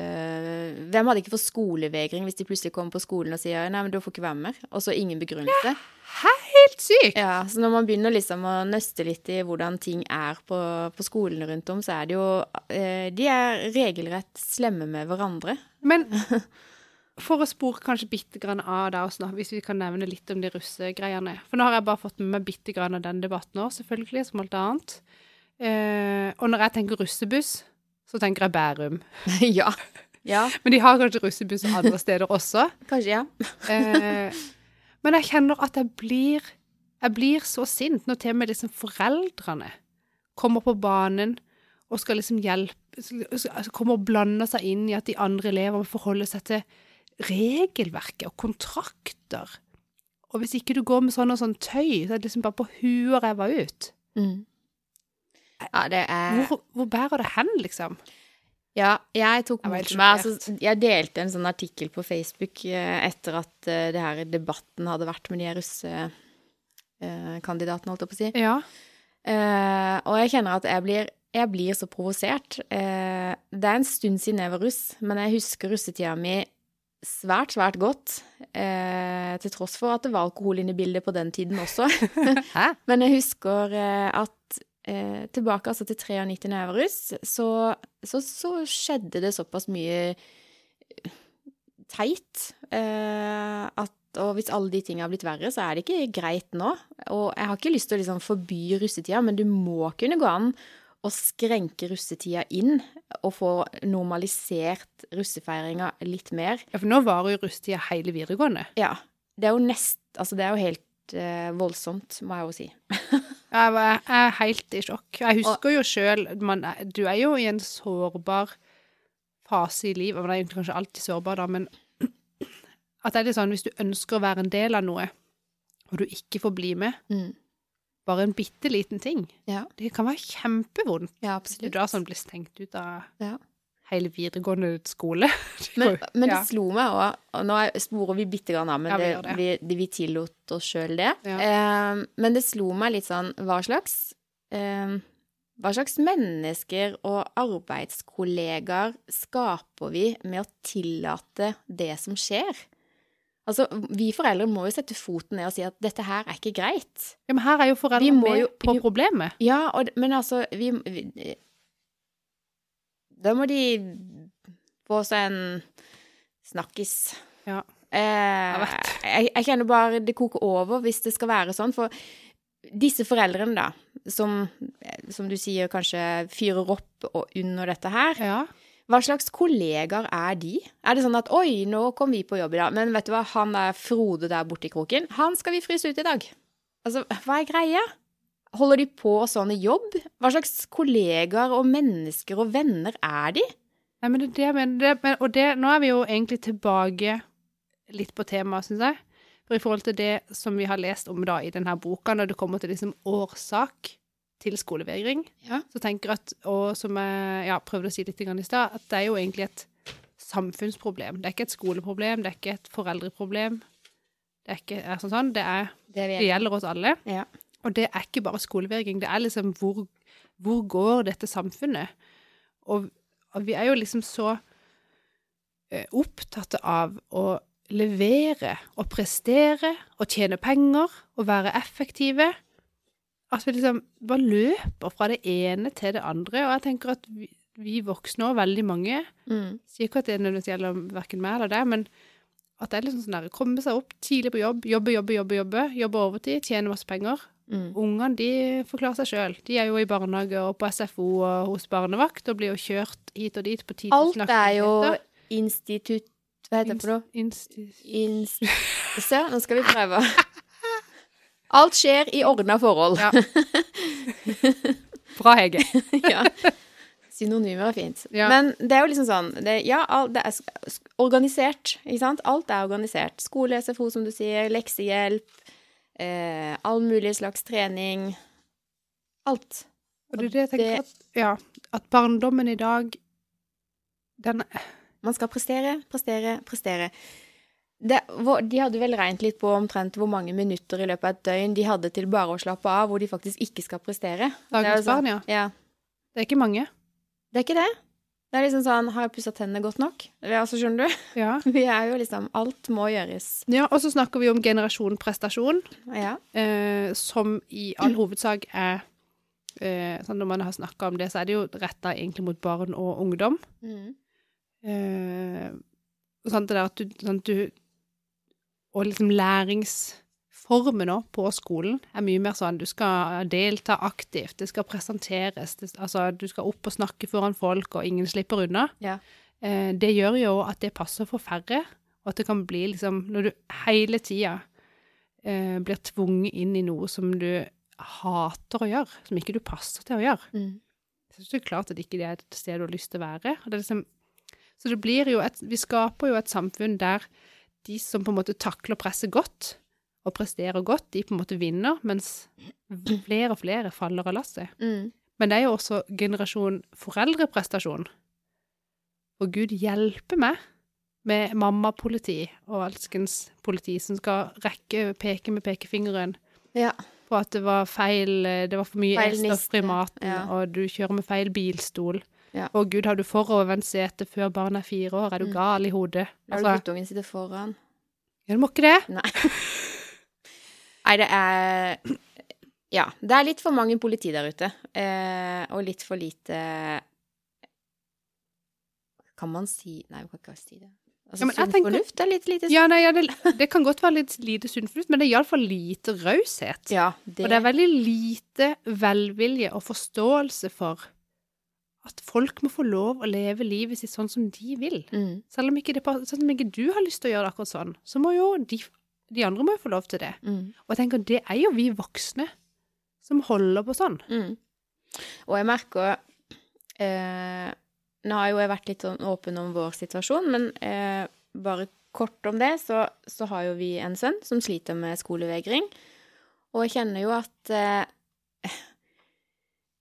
Hvem hadde ikke fått skolevegring hvis de plutselig kommer på skolen og sier nei, men du får ikke være med, og så ingen begrunnelse? Ja, Helt sykt! Ja, så når man begynner liksom å nøste litt i hvordan ting er på, på skolene rundt om, så er det jo eh, De er regelrett slemme med hverandre. Men for å spore kanskje bitte grann av det også, hvis vi kan nevne litt om de russegreiene. For nå har jeg bare fått med meg bitte grann av den debatten òg, selvfølgelig, som alt annet. Eh, og når jeg tenker russebuss, så tenker jeg Bærum. ja. Ja, Men de har kanskje russebuss andre steder også. kanskje, ja. Eh, men jeg kjenner at jeg blir Jeg blir så sint når til og med liksom foreldrene kommer på banen og skal liksom hjelpe altså Kommer og blander seg inn i at de andre elevene må forholde seg til regelverket og kontrakter. Og hvis ikke du går med sånn og sånn tøy, så er det liksom bare på huet og ræva ut. Mm. Ja, det er Hvor, hvor bærer det hen, liksom? Ja, jeg tok mot meg altså, Jeg delte en sånn artikkel på Facebook eh, etter at eh, det her debatten hadde vært med de russekandidatene, russekandidatene, holdt jeg på å si. Ja. Eh, og jeg kjenner at jeg blir, jeg blir så provosert. Eh, det er en stund siden jeg var russ, men jeg husker russetida mi svært, svært godt. Eh, til tross for at det var alkohol inne i bildet på den tiden også. Men jeg husker eh, at eh, tilbake altså til 93 da jeg var russ, så, så, så skjedde det såpass mye teit eh, at og hvis alle de tingene har blitt verre, så er det ikke greit nå. Og jeg har ikke lyst til å liksom forby russetida, men du må kunne gå an å skrenke russetida inn og få normalisert russefeiringa litt mer. ja, for nå varer jo russetida hele videregående. Ja. Det er jo nest Altså, det er jo helt uh, voldsomt, må jeg jo si. Jeg var- jeg er helt i sjokk. Jeg husker jo sjøl Du er jo i en sårbar fase i livet. Man er egentlig kanskje alltid sårbar, da, men at det er litt sånn hvis du ønsker å være en del av noe, og du ikke får bli med, Mm. bare en bitte liten ting, Ja. det kan være kjempevondt. Ja, absolutt. du er da sånn blir stengt ut av Ja. Hele videregående skole. Men, men det slo meg òg Og nå er- sporer vi bitte grann av, men Ja, vi det, det. vi, vi tillot oss sjøl det. Ja. Eh, men det slo meg litt sånn Hva slags eh, Hva slags mennesker og arbeidskollegaer skaper vi med å tillate det som skjer? Altså, vi foreldre må jo sette foten ned og si at dette her er ikke greit. Ja, men her er jo foreldre med jo- på problemet. Ja, og, men altså, vi, vi Da må de få seg en snakkis. Ja. Eh, jeg, jeg kjenner bare det koker over hvis det skal være sånn, for disse foreldrene, da, som, som du sier kanskje fyrer opp under dette her, Ja. hva slags kollegaer er de? Er det sånn at oi, nå kom vi på jobb i dag, men vet du hva, han der Frode der borte i kroken, han skal vi fryse ut i dag. Altså, hva er greia? Holder de på sånn i jobb? Hva slags kollegaer og mennesker og venner er de? Nei, men det, det, jeg det, men, og det, nå er vi jo egentlig tilbake litt på temaet, syns jeg. For i forhold til det som vi har lest om da i denne boka, når det kommer til liksom årsak til skolevegring, Ja. så tenker jeg at, og som jeg ja, prøvde å si litt i stad, at det er jo egentlig et samfunnsproblem. Det er ikke et skoleproblem, det er ikke et foreldreproblem. Det er ikke er sånn, sånn, det, er, Det det gjelder oss alle. Ja. Og det er ikke bare skolevegring, det er liksom hvor, hvor går dette samfunnet? Og, og vi er jo liksom så eh, opptatt av å levere og prestere og tjene penger og være effektive. At vi liksom bare løper fra det ene til det andre. Og jeg tenker at vi, vi voksne og veldig mange Mm. sier ikke at det nødvendigvis gjelder verken meg eller deg, men at det er liksom sånn der, komme seg opp tidlig på jobb, jobbe, jobbe, jobbe, jobbe, jobbe overtid, tjene masse penger. Mm. Ungene de forklarer seg sjøl. De er jo i barnehage og på SFO og hos barnevakt og blir jo kjørt hit og dit på Alt er jo institutt... Hva heter det for noe? Inst... Se, nå skal vi prøve. Alt skjer i ordna forhold. Ja. Bra, Hege. ja. Synonymer er fint. Ja. Men det er jo liksom sånn det, Ja, alt, det er organisert, ikke sant? Alt er organisert. Skole, SFO, som du sier, leksehjelp, eh, all mulig slags trening. Alt. Og det er det jeg tenker at, ja, at barndommen i dag, den Man skal prestere, prestere, prestere. Det, de hadde vel regnet litt på omtrent hvor mange minutter i løpet av et døgn de hadde til bare å slappe av, hvor de faktisk ikke skal prestere. Er Dagens sånn- barn, ja. ja. Det er ikke mange. Det er ikke det. Det er liksom sånn Har jeg pussa tennene godt nok? Ja, så Altså, skjønner du? Ja. Vi er jo liksom Alt må gjøres. ja og så snakker vi om generasjon prestasjon, Ja. eh, som i all hovedsak er eh, sånn Når man har snakka om det, så er det jo retta egentlig mot barn og ungdom. Mm. Eh, sant, det der at du, sånn, at du Og liksom læringsformen nå på skolen er mye mer sånn du skal delta aktivt, det skal presenteres, det, altså du skal opp og snakke foran folk, og ingen slipper unna. Ja. Eh, det gjør jo at det passer for færre, og at det kan bli liksom Når du hele tida eh, blir tvunget inn i noe som du hater å gjøre, som ikke du passer til å gjøre, Mm. så er det klart at ikke det er et sted du har lyst til å være. Det liksom, så det blir jo et Vi skaper jo et samfunn der de som på en måte takler presset godt og presterer godt, de på en måte vinner, mens flere og flere faller av lasset. Mm. Men det er jo også generasjon foreldreprestasjon. Og Gud hjelper meg med mammapoliti og alskens politi som skal rekke peke med pekefingeren Ja. på at det var feil, det var for mye Feil E-stoffer i maten, ja. og du kjører med feil bilstol. Ja. Og gud, har du forovervendt sete før barnet er fire år, er du Mm. gal i hodet? Har du Altså, guttungen sitter foran? ja, du må ikke det. Nei. Nei, det er Ja. Det er litt for mange politi der ute. Eh, og litt for lite Kan man si Nei, vi kan ikke si det. Altså, Ja, sunn tenker- fornuft er litt lite Ja, nei, ja, det, det kan godt være litt lite sunn fornuft, men det er iallfall lite raushet. Ja, det, Og det er veldig lite velvilje og forståelse for at folk må få lov å leve livet sitt sånn som de vil. mm, Selv om ikke, det, sånn ikke du har lyst til å gjøre det akkurat sånn, så må jo de, de andre må jo få lov til det. mm, Og jeg tenker, det er jo vi voksne som holder på sånn. mm. Og jeg merker eh, Nå har jo jeg vært litt sånn åpen om vår situasjon, men eh, bare kort om det, så, så har jo vi en sønn som sliter med skolevegring. Og jeg kjenner jo at eh,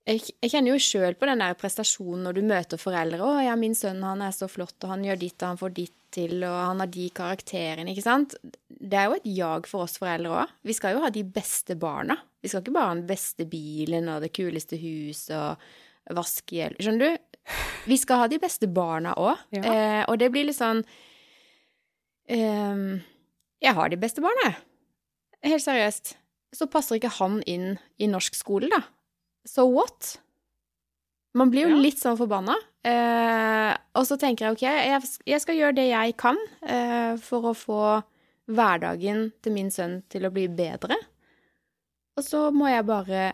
jeg, jeg kjenner jo sjøl på den der prestasjonen når du møter foreldre. 'Å ja, min sønn han er så flott, og han gjør ditt, og han får ditt til, og han har de karakterene', ikke sant? Det er jo et jag for oss foreldre òg. Vi skal jo ha de beste barna. Vi skal ikke bare ha den beste bilen og det kuleste huset og vaskehjelp. Skjønner du? Vi skal ha de beste barna òg. Ja. Eh, og det blir litt sånn ehm, Jeg har de beste barna, jeg. Helt seriøst. Så passer ikke han inn i norsk skole, da. So what? Man blir jo Ja. litt sånn forbanna. Eh, og så tenker jeg OK, jeg, jeg skal gjøre det jeg kan eh, for å få hverdagen til min sønn til å bli bedre. Og så må jeg bare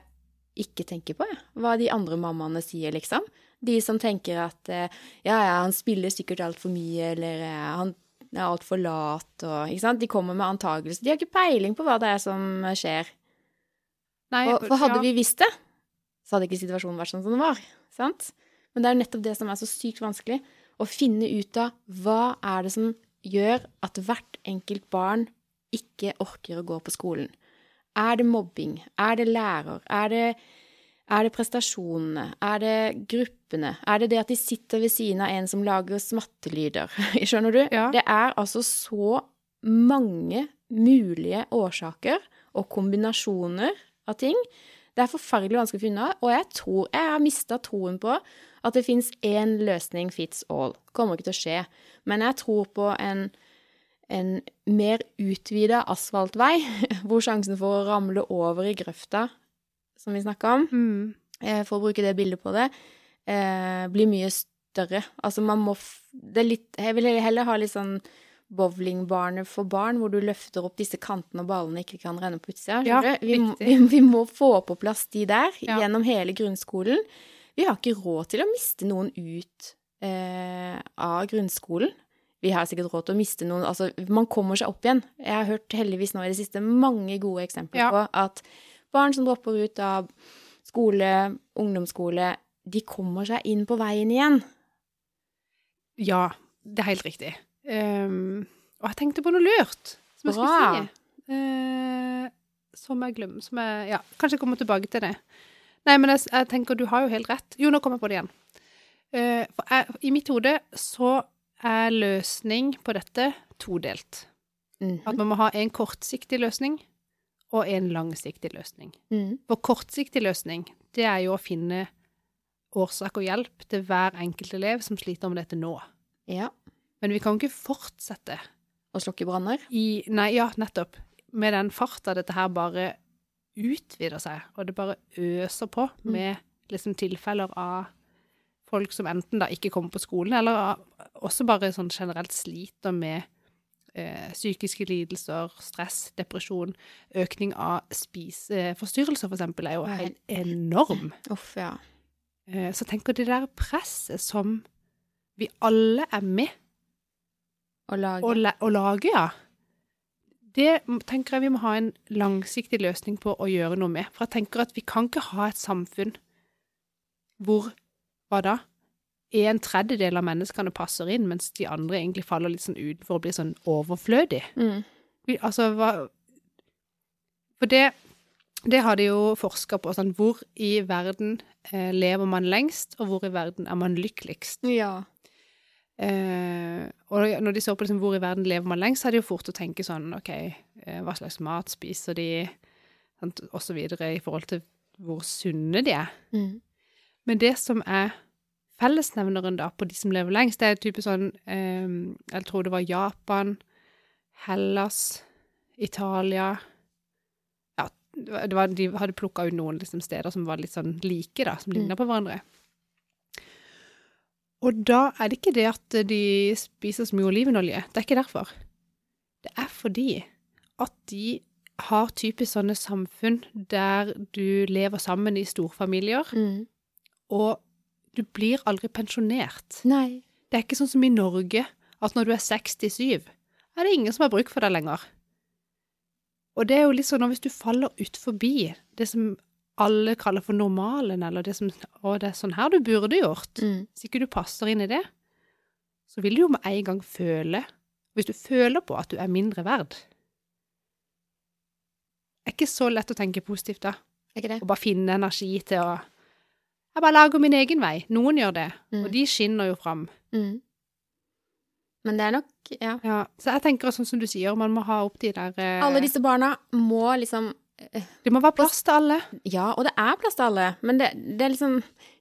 ikke tenke på jeg, hva de andre mammaene sier, liksom. De som tenker at eh, ja, ja, han spiller sikkert altfor mye, eller eh, han er altfor lat, og ikke sant. De kommer med antakelser. De har ikke peiling på hva det er som skjer. Nei, Og, for hadde ja. vi visst det, så hadde ikke situasjonen vært sånn som den var. Sant? Men det er nettopp det som er så sykt vanskelig. Å finne ut av hva er det som gjør at hvert enkelt barn ikke orker å gå på skolen. Er det mobbing? Er det lærer? Er det, er det prestasjonene? Er det gruppene? Er det det at de sitter ved siden av en som lager smattelyder? Skjønner du? Ja. Det er altså så mange mulige årsaker og kombinasjoner av ting. Det er forferdelig vanskelig å finne og jeg tror jeg har mista troen på at det fins én løsning fits all. Kommer ikke til å skje. Men jeg tror på en, en mer utvida asfaltvei, hvor sjansen for å ramle over i grøfta, som vi snakka om, mm. eh, for å bruke det bildet på det, eh, blir mye større. Altså man må det er litt, Jeg vil heller ha litt sånn bowlingbane for barn, hvor du løfter opp disse kantene og ballene ikke kan renne på utsida. Ja, vi, vi, vi må få på plass de der Ja. gjennom hele grunnskolen. Vi har ikke råd til å miste noen ut eh, av grunnskolen. Vi har sikkert råd til å miste noen Altså, man kommer seg opp igjen. Jeg har hørt heldigvis nå i det siste mange gode eksempler Ja. på at barn som dropper ut av skole, ungdomsskole, de kommer seg inn på veien igjen. Ja, det er helt riktig. Ehm, og jeg tenkte på noe lurt som jeg Bra. skulle si. Uh, som jeg glemmer Som jeg Ja, kanskje jeg kommer tilbake til det. Nei, men jeg, jeg tenker du har jo helt rett. Jo, nå kommer jeg på det igjen. Uh, for jeg, I mitt hode så er løsning på dette todelt. Mhm. At man må ha en kortsiktig løsning og en langsiktig løsning. Mm. For kortsiktig løsning, det er jo å finne årsak og hjelp til hver enkelt elev som sliter med dette nå. Ja. Men vi kan ikke fortsette Å slukke branner. i Nei, ja, nettopp. Med den farta dette her bare utvider seg, og det bare øser på Mm. med liksom tilfeller av folk som enten da ikke kommer på skolen, eller også bare sånn generelt sliter med eh, psykiske lidelser, stress, depresjon. Økning av spiseforstyrrelser, for eksempel, er jo helt enorm. Uff, ja. Eh, Så tenker det der presset som vi alle er med Å lage. å, la å lage, ja. Det tenker jeg vi må ha en langsiktig løsning på å gjøre noe med. For jeg tenker at vi kan ikke ha et samfunn hvor, hva da, en tredjedel av menneskene passer inn, mens de andre egentlig faller litt sånn utenfor og blir sånn overflødig. Mm. Vi, altså, hva For det, det har de jo forska på, sånn hvor i verden eh, lever man lengst, og hvor i verden er man lykkeligst. Ja. Eh, og når de så på liksom, hvor i verden lever man lengst, så er det jo fort å tenke sånn OK, eh, hva slags mat spiser de, sant, og så videre, i forhold til hvor sunne de er. Mm. Men det som er fellesnevneren da på de som lever lengst, det er type sånn eh, Jeg tror det var Japan, Hellas, Italia Ja, det var, de hadde plukka ut noen liksom, steder som var litt sånn like, da, som ligna på hverandre. Og da er det ikke det at de spiser så mye olivenolje. Det er ikke derfor. Det er fordi at de har typisk sånne samfunn der du lever sammen i storfamilier, Mm. og du blir aldri pensjonert. Nei. Det er ikke sånn som i Norge, at når du er 67, er det ingen som har bruk for deg lenger. Og det er jo litt sånn at hvis du faller ut forbi det som alle kaller for normalen, eller det som Å, det er sånn her du burde gjort. Mm. Hvis ikke du passer inn i det, så vil du jo med en gang føle Hvis du føler på at du er mindre verd Det er ikke så lett å tenke positivt da. Er ikke det? Og bare finne energi til å Jeg bare lager min egen vei. Noen gjør det, Mm. og de skinner jo fram. Mm. Men det er nok Ja. Ja, så jeg tenker sånn som du sier, man må ha opp de der eh, Alle disse barna må liksom Det må være plass til alle. Ja, og det er plass til alle, men det, det er liksom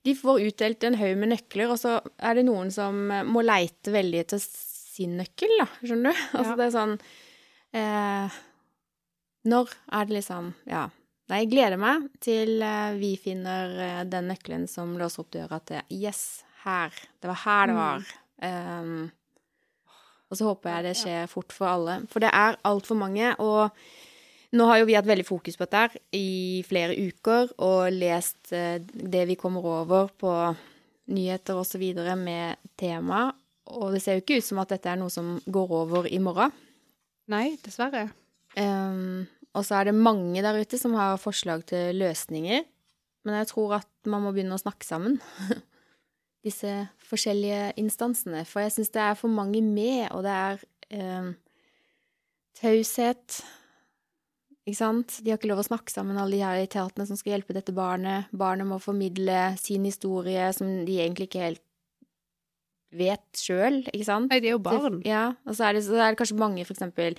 De får utdelt en haug med nøkler, og så er det noen som eh, må leite veldig etter sin nøkkel, da. Skjønner du? Altså Ja. det er sånn Eh, når er det liksom Ja. Nei, jeg gleder meg til eh, vi finner eh, den nøkkelen som låser opp døra til Yes, her. Det var her det var. Um, og så håper jeg det skjer fort for alle. For det er altfor mange. Og nå har jo vi hatt veldig fokus på dette her i flere uker, og lest eh, det vi kommer over på nyheter og så videre med tema. Og det ser jo ikke ut som at dette er noe som går over i morgen. Nei, dessverre. Um, og så er det mange der ute som har forslag til løsninger. Men jeg tror at man må begynne å snakke sammen. Disse forskjellige instansene. For jeg syns det er for mange med, og det er um, taushet. Ikke sant? De har ikke lov å snakke sammen, alle de her etatene som skal hjelpe dette barnet. Barnet må formidle sin historie, som de egentlig ikke helt vet sjøl, ikke sant? Nei, de er jo barn. Ja, og så er det, så er det kanskje mange, for eksempel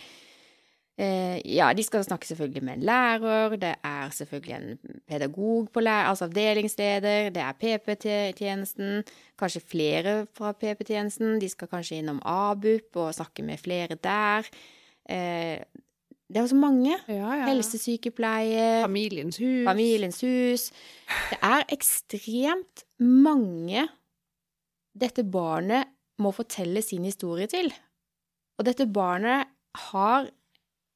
eh, Ja, de skal snakke selvfølgelig med en lærer, det er selvfølgelig en pedagog på lærer, altså avdelingsleder, det er PP-tjenesten, kanskje flere fra PP-tjenesten, de skal kanskje innom ABUP og snakke med flere der. Eh, det er jo så mange. Ja, ja. Helsesykepleie, Familiens hus. Familiens hus. Det er ekstremt mange dette barnet må fortelle sin historie til. Og dette barnet har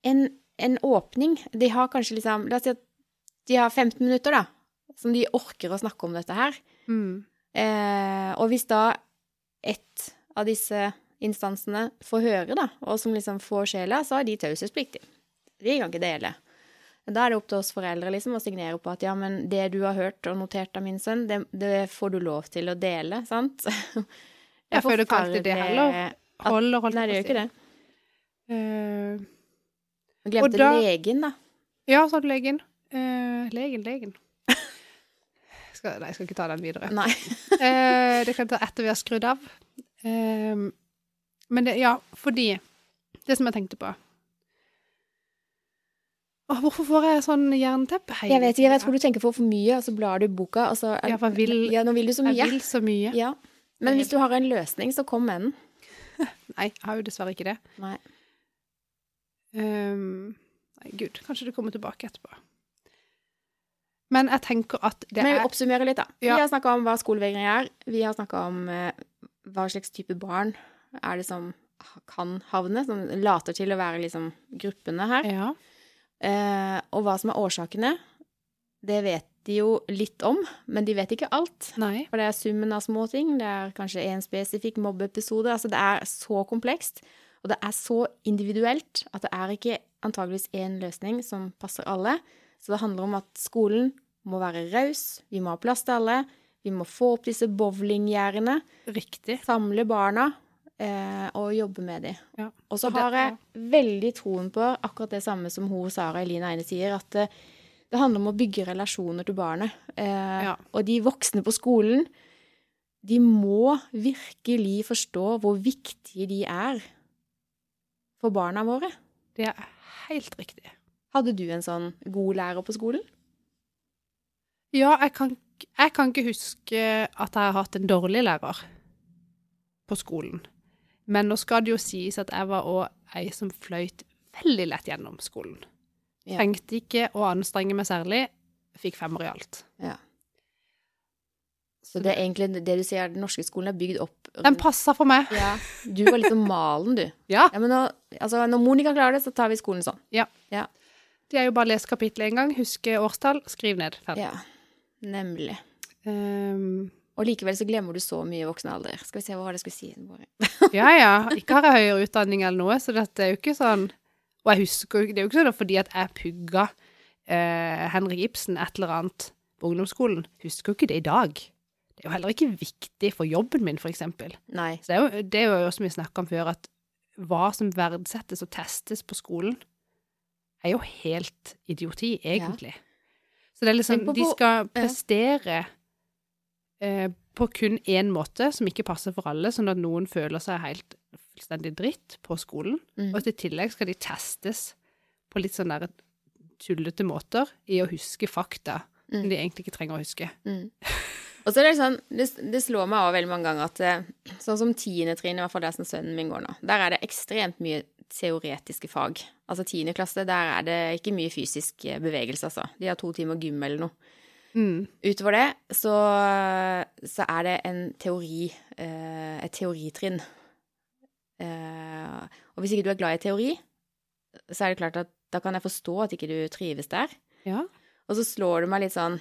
en, en åpning. De har kanskje liksom La oss si at de har 15 minutter, da, som de orker å snakke om dette her. Mm. Eh, og hvis da ett av disse instansene får høre, da, og som liksom får sjela, så har de taushetspliktig. De kan ikke dele. Da er det opp til oss foreldre liksom å signere på at ja, men det du har hørt og notert av min sønn, det, det får du lov til å dele, sant? Jeg føler ikke alltid det heller. hold og holdt Nei, det gjør ikke det. Eh, glemte da- legen, da. ja, sa du legen. Uh, legen, legen. Skal, nei, jeg skal ikke ta den videre. Nei. uh, det kan jeg ta etter vi har skrudd av. Uh, men det, ja, fordi Det som jeg tenkte på Åh, Hvorfor får jeg sånn jernteppe hele Jeg vet ikke, jeg vet tror du tenker for for mye, og så blar du i boka, og så Ja, for jeg vil- Ja, nå vil du så mye. Jeg vil så mye. Ja. Men hvis du har en løsning, så kom med den. Nei, jeg har jo dessverre ikke det. Nei. Um, nei, gud, kanskje det kommer tilbake etterpå. Men jeg tenker at det er Men vi oppsummerer litt, da. Ja. Vi har snakka om hva skolevegring er. Vi har snakka om eh, hva slags type barn er det som kan havne, som later til å være liksom gruppene her. Ja. Eh, og hva som er årsakene, det vet de jo litt om, men de vet ikke alt. Nei. For det er summen av små ting. Det er kanskje en spesifikk mobbeepisode. Altså det er så komplekst, og det er så individuelt at det er ikke antageligvis én løsning som passer alle. Så det handler om at skolen må være raus, vi må ha plass til alle, vi må få opp disse bowlinggjerdene, samle barna eh, og jobbe med dem. Ja. Og så har jeg veldig troen på akkurat det samme som hun Sara Eline Eine sier, at det, det handler om å bygge relasjoner til barnet. Eh, Ja. Og de voksne på skolen, de må virkelig forstå hvor viktige de er for barna våre. Det er helt riktig. Hadde du en sånn god lærer på skolen? Ja, jeg kan, jeg kan ikke huske at jeg har hatt en dårlig lærer på skolen. Men nå skal det jo sies at jeg var òg ei som fløyt veldig lett gjennom skolen. Ja. Trengte ikke å anstrenge meg særlig. Fikk femmer i alt. Ja. Så det er egentlig det du sier, den norske skolen er bygd opp Den passa for meg. Ja. Du var liksom malen, du. Ja. Ja, men nå, altså, når Monica klarer det, så tar vi skolen sånn. Ja. Det er jo bare å lese kapittelet én gang, huske årstall, skriv ned. Ferdig. Ja, nemlig. Ehm, Og likevel så glemmer du så mye i voksen alder. Skal vi se hva var det jeg skulle si. Ja ja. Ikke har jeg høyere utdanning eller noe, så dette er jo ikke sånn Og jeg husker Det er jo ikke sånn fordi at jeg pugga eh, Henrik Ibsen et eller annet på ungdomsskolen. Husker jo ikke det i dag. Det er jo heller ikke viktig for jobben min, for eksempel. Nei. Så det er jo, det er jo som vi snakka om før, at hva som verdsettes og testes på skolen, er jo helt idioti, egentlig. Så det er liksom De skal prestere eh, på kun én måte, som ikke passer for alle, sånn at noen føler seg helt fullstendig dritt på skolen. Mm. Og i tillegg skal de testes på litt sånn der tullete måter i å huske fakta som Mm. de egentlig ikke trenger å huske. Mm. Og så er det sånn, det, det slår meg også veldig mange ganger at eh, sånn som tiende trinn, i hvert fall der som sønnen min går nå, der er det ekstremt mye teoretiske fag. Altså tiende klasse, der er det ikke mye fysisk eh, bevegelse, altså. De har to timer gym eller noe. Mm. Utover det så, så er det en teori, eh, et teoritrinn. Eh, og hvis ikke du er glad i teori, så er det klart at da kan jeg forstå at ikke du trives der. Ja. Og så slår det meg litt sånn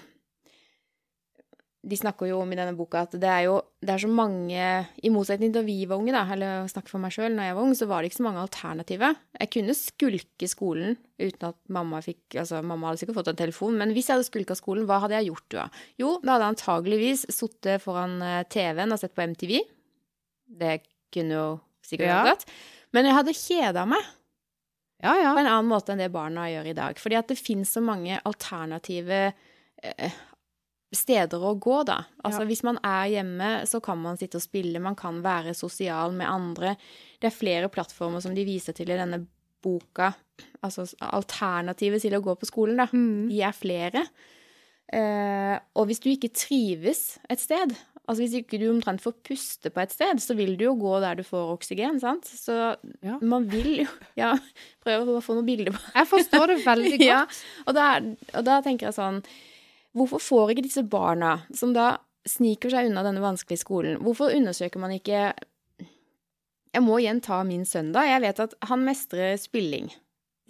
De snakker jo om i denne boka at det er jo det er så mange I motsetning til da vi var unge, da, eller snakke for meg sjøl, når jeg var ung, så var det ikke så mange alternativer. Jeg kunne skulke skolen uten at mamma fikk Altså, mamma hadde sikkert fått en telefon, men hvis jeg hadde skulka skolen, hva hadde jeg gjort da? Jo, da hadde jeg antageligvis sittet foran eh, TV-en og sett på MTV. Det kunne jo sikkert Ja. vært godt. Men jeg hadde kjeda meg Ja, ja. på en annen måte enn det barna gjør i dag. Fordi at det finnes så mange alternative eh, steder å gå, da. Altså Ja. hvis man er hjemme, så kan man sitte og spille, man kan være sosial med andre. Det er flere plattformer som de viser til i denne boka. Altså alternativet til å gå på skolen, da. Mm. De er flere. Eh, og hvis du ikke trives et sted, altså hvis ikke du omtrent får puste på et sted, så vil du jo gå der du får oksygen, sant? Så Ja. man vil jo Ja, prøv å få noen bilder på Jeg forstår det veldig godt. ja, og da, og da tenker jeg sånn Hvorfor får ikke disse barna, som da sniker seg unna denne vanskelige skolen, hvorfor undersøker man ikke Jeg må igjen ta min sønn, da. Jeg vet at han mestrer spilling,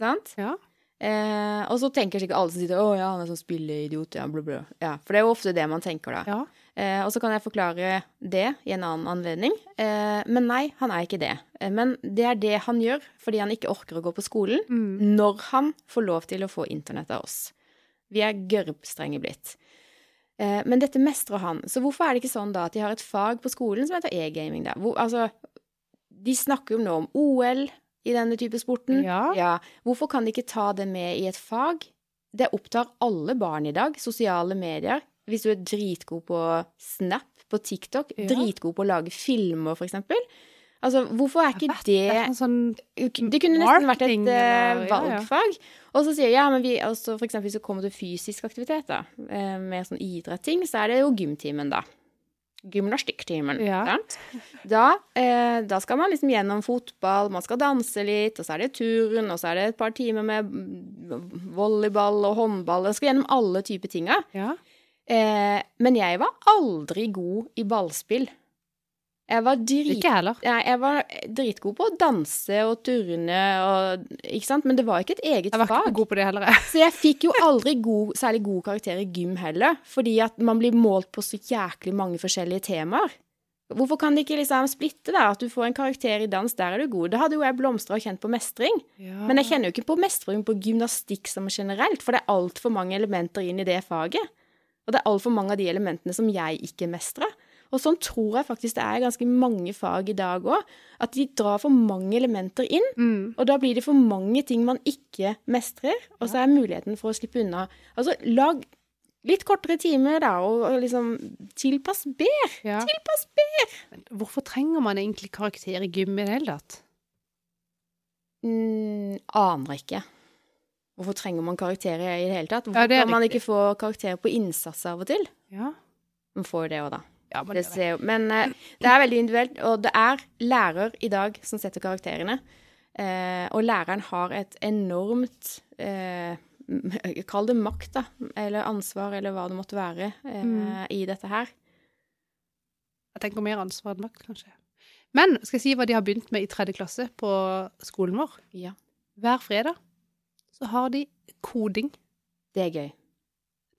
sant? Ja. Eh, og så tenker sikkert alle som sitter Å ja, han er sånn spilleidiot, ja, bla, bla. Ja, for det er jo ofte det man tenker da. Ja. Eh, og så kan jeg forklare det i en annen anledning. Eh, men nei, han er ikke det. Eh, men det er det han gjør fordi han ikke orker å gå på skolen Mm. når han får lov til å få internett av oss. Vi er gørrstrenge blitt. Eh, men dette mestrer han. Så hvorfor er det ikke sånn da at de har et fag på skolen som heter e-gaming? da? Hvor, altså, de snakker jo nå om OL i denne type sporten. Ja. Hvorfor kan de ikke ta det med i et fag? Det opptar alle barn i dag. Sosiale medier. Hvis du er dritgod på Snap, på TikTok, Ja. dritgod på å lage filmer, for eksempel. Altså, hvorfor er ikke vet det Det sånn det kunne nesten vært et Marketing, valgfag. ja, ja. Og så sier jeg ja, men vi, altså for eksempel hvis det kommer til fysisk aktivitet, da, med mer sånn idretting, så er det jo gymtimen, da. Gymnastikktimen. Ja. Da, eh, da skal man liksom gjennom fotball, man skal danse litt, og så er det turn, og så er det et par timer med volleyball og håndball. Jeg skal gjennom alle typer tinga. Ja. Eh, men jeg var aldri god i ballspill. Jeg var drit... Nei, jeg var dritgod på å danse og turne og Ikke sant? Men det var ikke et eget fag. Jeg var fag. ikke god på det heller, jeg. Så jeg fikk jo aldri god, særlig gode karakterer i gym heller, fordi at man blir målt på så jæklig mange forskjellige temaer. Hvorfor kan de ikke liksom splitte, da? At du får en karakter i dans, der er du god. Da hadde jo jeg blomstra og kjent på mestring. Ja. Men jeg kjenner jo ikke på mestring på gymnastikk som generelt, for det er altfor mange elementer inn i det faget. Og det er altfor mange av de elementene som jeg ikke mestrer. Og sånn tror jeg faktisk det er ganske mange fag i dag òg. At de drar for mange elementer inn, Mm. og da blir det for mange ting man ikke mestrer. Og så er muligheten for å slippe unna Altså, lag litt kortere timer, da, og, liksom tilpass bedre. Ja. Tilpass bedre! Hvorfor trenger man egentlig karakter i gym i det hele tatt? Mm, aner ikke. Hvorfor trenger man karakterer i det hele tatt? Hvorfor Ja, kan man ikke få karakterer på innsats av og til? Ja. Man får jo det òg, da. Ja Det det ser jo, men uh, det er veldig individuelt, og det er lærer i dag som setter karakterene. Uh, og læreren har et enormt uh, Kall det makt, da. Eller ansvar, eller hva det måtte være, Mm. i dette her. Jeg tenker mer ansvar enn makt, kanskje. Men skal jeg si hva de har begynt med i tredje klasse på skolen vår? Ja. Hver fredag så har de koding. Det er gøy.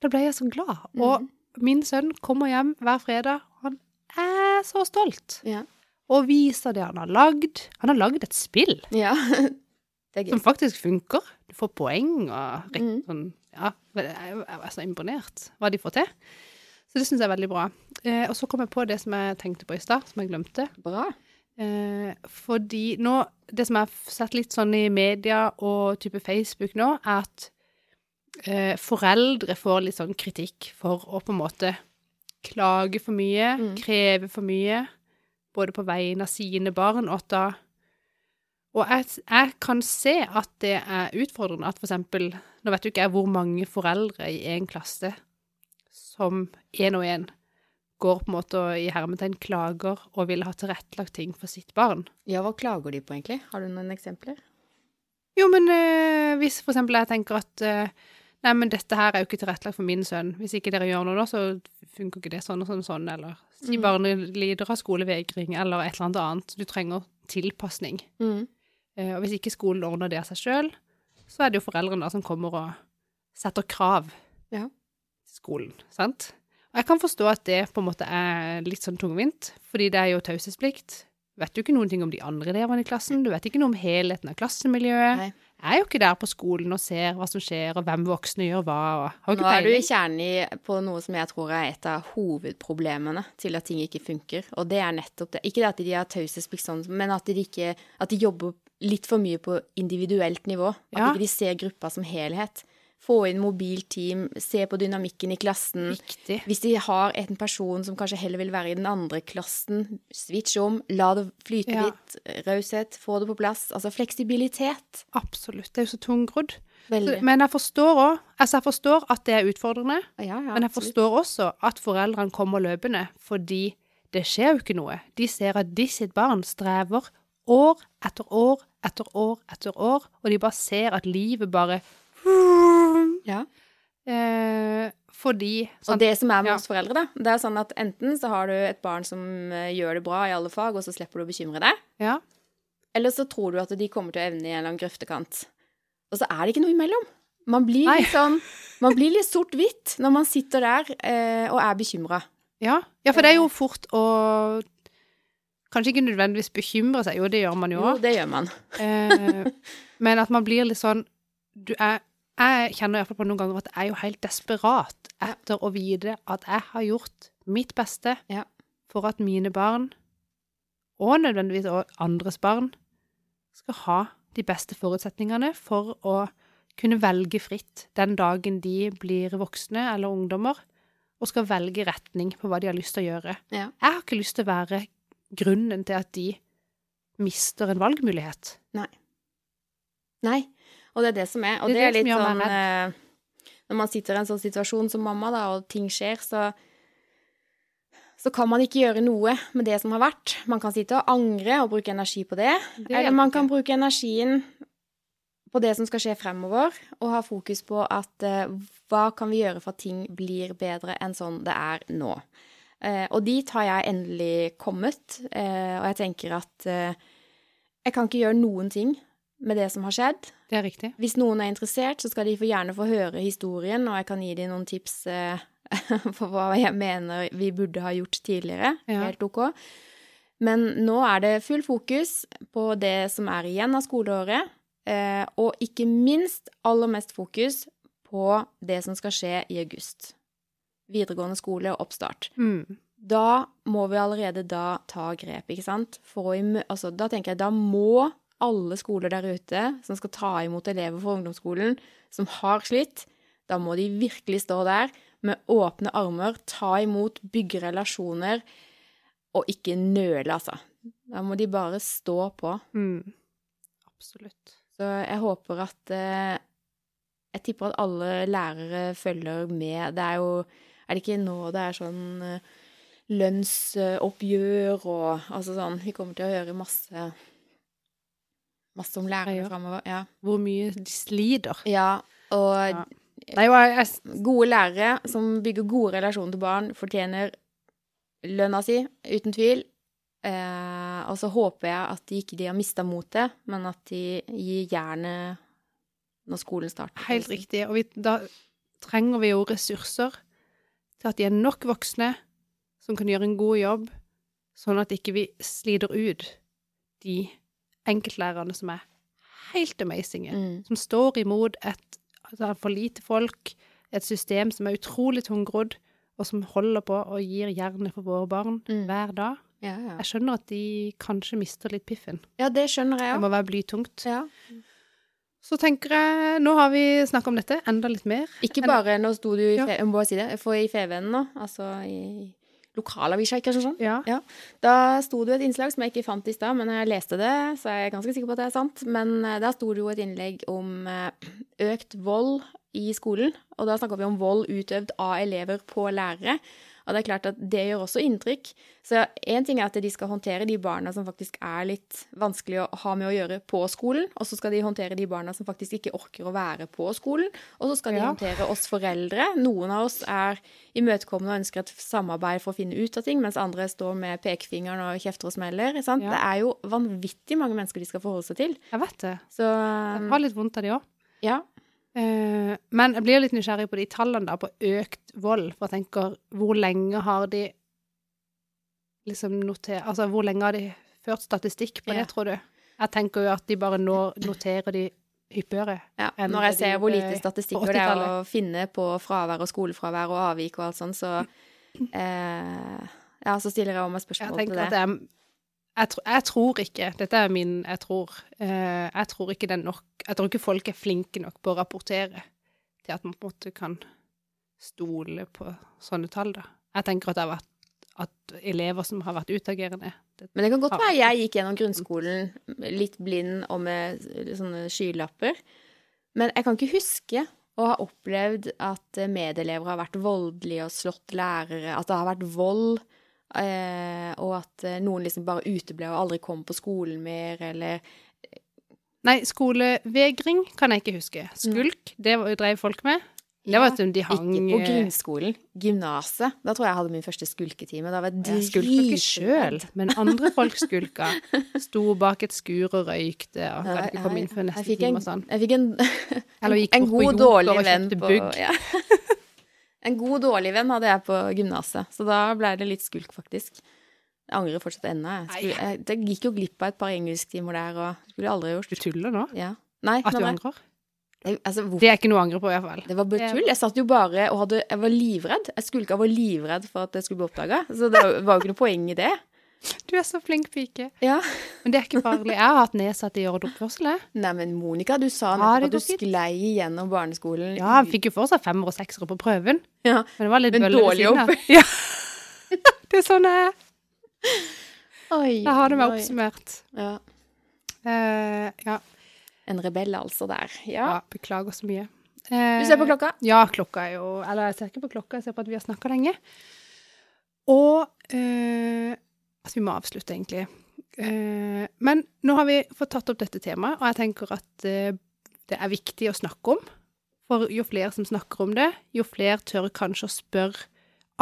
Da ble jeg så glad. Og Mhm. Min sønn kommer hjem hver fredag. Han er så stolt. Ja. Og viser det han har lagd. Han har lagd et spill ja. Det som faktisk funker. Du får poeng og Mhm. sånn Ja, jeg er så imponert hva de får til. Så det syns jeg er veldig bra. Eh, og så kom jeg på det som jeg tenkte på i stad, som jeg glemte. Bra. Eh, fordi nå Det som jeg har sett litt sånn i media og type Facebook nå, er at eh, foreldre får litt sånn kritikk for å på en måte klage for mye, Mm. kreve for mye, både på vegne av sine barn og at da Og jeg, jeg kan se at det er utfordrende at for eksempel Nå vet jo ikke jeg hvor mange foreldre i en klasse som én og én går på en måte og i hermetegn klager og vil ha tilrettelagt ting for sitt barn. Ja, hva klager de på, egentlig? Har du noen eksempler? Jo, men øh, hvis for eksempel jeg tenker at eh, Nei, men dette her er jo ikke tilrettelagt for min sønn. Hvis ikke dere gjør noe da, så funker ikke det sånn og sånn og sånn, eller si Mm. barnet lider av skolevegring, eller et eller annet. Du trenger tilpasning. Mm. Eh, og hvis ikke skolen ordner det av seg sjøl, så er det jo foreldrene da som kommer og setter krav Ja. til skolen, sant? Og jeg kan forstå at det på en måte er litt sånn tungvint, fordi det er jo taushetsplikt. Du vet jo ikke noen ting om de andre elevene i klassen, du vet ikke noe om helheten av klassemiljøet. Nei. Jeg er jo ikke der på skolen og ser hva som skjer, og hvem voksne gjør hva, Nå er du i kjernen i på noe som jeg tror er et av hovedproblemene til at ting ikke funker, og det er nettopp det. Ikke det at de har taushetsplikt sånn, men at de ikke At de jobber litt for mye på individuelt nivå. At Ja. ikke de ser gruppa som helhet. Få inn mobilteam, se på dynamikken i klassen. Viktig. Hvis de har en person som kanskje heller vil være i den andre klassen, switch om, la det flyte Ja. litt, raushet, få det på plass. Altså fleksibilitet. Absolutt. Det er jo så tungrodd. Veldig. Men jeg forstår òg Altså, jeg forstår at det er utfordrende. Ja, ja, Men jeg forstår også at foreldrene kommer løpende, fordi det skjer jo ikke noe. De ser at de sitt barn strever år etter år etter år etter år, og de bare ser at livet bare Ja. eh, Fordi Og det som er med Ja. oss foreldre, da, det er sånn at enten så har du et barn som eh, gjør det bra i alle fag, og så slipper du å bekymre deg, Ja. eller så tror du at de kommer til å evne i en eller annen grøftekant. Og så er det ikke noe imellom. Man blir litt sånn Man blir litt sort-hvitt når man sitter der eh, og er bekymra. Ja. ja, for det er jo fort å Kanskje ikke nødvendigvis bekymre seg, jo, det gjør man jo Jo, òg. det gjør man. Eh, men at man blir litt sånn du er, Jeg kjenner iallfall på noen ganger at jeg er jo helt desperat etter å vite at jeg har gjort mitt beste Ja. for at mine barn, og nødvendigvis også andres barn, skal ha de beste forutsetningene for å kunne velge fritt den dagen de blir voksne eller ungdommer, og skal velge retning på hva de har lyst til å gjøre. Ja. Jeg har ikke lyst til å være grunnen til at de mister en valgmulighet. Nei. Og det er det som er. Og Det er er det er litt sånn eh, Når man sitter i en sånn situasjon som mamma, da, og ting skjer, så så kan man ikke gjøre noe med det som har vært. Man kan sitte og angre og bruke energi på det. Det Eller man kan bruke energien på det som skal skje fremover, og ha fokus på at eh, hva kan vi gjøre for at ting blir bedre enn sånn det er nå. Eh, og dit har jeg endelig kommet, eh, og jeg tenker at eh, jeg kan ikke gjøre noen ting med det som har skjedd. Det er riktig. Hvis noen er interessert, så skal de få gjerne få høre historien, og jeg kan gi dem noen tips eh, for hva jeg mener vi burde ha gjort tidligere. Ja. Helt ok. Men nå er det full fokus på det som er igjen av skoleåret, eh, og ikke minst aller mest fokus på det som skal skje i august. Videregående skole og oppstart. Mm. Da må vi allerede da ta grep, ikke sant? Imø altså, da tenker jeg da må alle skoler der ute som skal ta imot elever fra ungdomsskolen som har slitt, da må de virkelig stå der med åpne armer, ta imot, bygge relasjoner, og ikke nøle, altså. Da må de bare stå på. Mm. Absolutt. Så jeg håper at eh, Jeg tipper at alle lærere følger med. Det er jo Er det ikke nå det er sånn eh, lønnsoppgjør og altså sånn Vi kommer til å høre masse Masse om lærere Ja. framover. Ja. Hvor mye de sliter. ja. Og Ja. Nei, jeg, jeg, gode lærere som bygger gode relasjoner til barn, fortjener lønna si, uten tvil. Eh, og så håper jeg at de ikke de har mista motet, men at de gir jernet når skolen starter. helt riktig. Og vi, da trenger vi jo ressurser til at de er nok voksne som kan gjøre en god jobb, sånn at ikke vi sliter ut de enkeltlærerne som er helt amazinge. Mm. Som står imot et altså, for lite folk, et system som er utrolig tungrodd, og som holder på og gir jernet for våre barn Mm. hver dag. Ja, ja. Jeg skjønner at de kanskje mister litt piffen. ja, det skjønner jeg Det må være blytungt. Ja. Så tenker jeg Nå har vi snakka om dette enda litt mer. Ikke bare Nå sto du i, Ja. si det, for i Fevennen nå, altså i lokalavisa, ikke sånn? Ja. Ja. Da sto det jo et innslag som jeg ikke fant i stad, men jeg leste det, så jeg er ganske sikker på at det er sant. Men da der sto det jo et innlegg om eh, økt vold i skolen. Og da snakka vi om vold utøvd av elever på lærere. Og det er klart at det gjør også inntrykk. Så én ting er at de skal håndtere de barna som faktisk er litt vanskelig å ha med å gjøre på skolen, og så skal de håndtere de barna som faktisk ikke orker å være på skolen, og så skal de Ja. håndtere oss foreldre. Noen av oss er imøtekommende og ønsker et samarbeid for å finne ut av ting, mens andre står med pekefingeren og kjefter og smeller. Sant? Ja. Det er jo vanvittig mange mennesker de skal forholde seg til. Jeg vet det. Så Jeg har litt vondt av de òg. ja. Eh, men jeg blir litt nysgjerrig på de tallene da, på økt vold. For jeg tenker, hvor lenge har de liksom notert Altså, hvor lenge har de ført statistikk på Ja. det, tror du? Jeg tenker jo at de bare noterer de hyppigere. Ja, når jeg ser hvor lite statistikk det er å finne på fravær og skolefravær og avvik og alt sånt, så eh, Ja, så stiller jeg også meg spørsmål til tenker at det. det er jeg, tr jeg tror ikke Dette er min Jeg tror eh, Jeg tror ikke det er nok Jeg tror ikke folk er flinke nok på å rapportere til at man på en måte kan stole på sånne tall, da. Jeg tenker at det har vært at elever som har vært utagerende det, Men det kan godt Ja. være jeg gikk gjennom grunnskolen litt blind og med sånne skylapper. Men jeg kan ikke huske å ha opplevd at medelever har vært voldelige og slått lærere, at det har vært vold, eh, og at eh, noen liksom bare uteble og aldri kom på skolen mer, eller Nei, skolevegring kan jeg ikke huske. Skulk, det drev folk med. Det var at de hang Ikke på eh, grunnskolen. Gymnaset. Da tror jeg jeg hadde min første skulketime. Da var jeg Jeg skulka ikke sjøl, men andre folk skulka. Sto bak et skur og røykte og Ja, ikke komme inn før neste time og sånn. jeg fikk en, jeg fikk en på god, dårlig venn på ja. En god, dårlig venn hadde jeg på gymnaset, så da ble det litt skulk, faktisk. Jeg angrer fortsatt ennå. Jeg, jeg, jeg gikk jo glipp av et par engelsktimer der, og skulle jeg aldri Du tuller nå? Ja. Nei, At du nei. angrer? jeg, altså. Det er ikke noe å angre på, iallfall. Det var bare tull. Jeg satt jo bare og hadde Jeg var livredd. Jeg skulka og var livredd for at det skulle bli oppdaga. Så det var jo ikke noe poeng i det. Du er så flink pike. Ja. Men det er ikke farlig. Jeg har hatt nedsatt i ordoppførsel. Nei, men Monica, du sa Ja, det at du fint. sklei gjennom barneskolen. Ja, jeg fikk jo fortsatt femmer og seksere på prøven, Ja. men det var litt bøller bølle ved siden av. Ja. Det er sånn jeg er. Da har du meg oppsummert. Ja. Uh, ja. En rebell altså der. ja, Ja. beklager så mye. Du ser på klokka? Ja, klokka er jo Eller jeg ser ikke på klokka, jeg ser på at vi har snakka lenge. Og eh, Altså, vi må avslutte, egentlig. Eh, men nå har vi fått tatt opp dette temaet, og jeg tenker at eh, det er viktig å snakke om. For jo flere som snakker om det, jo flere tør kanskje å spørre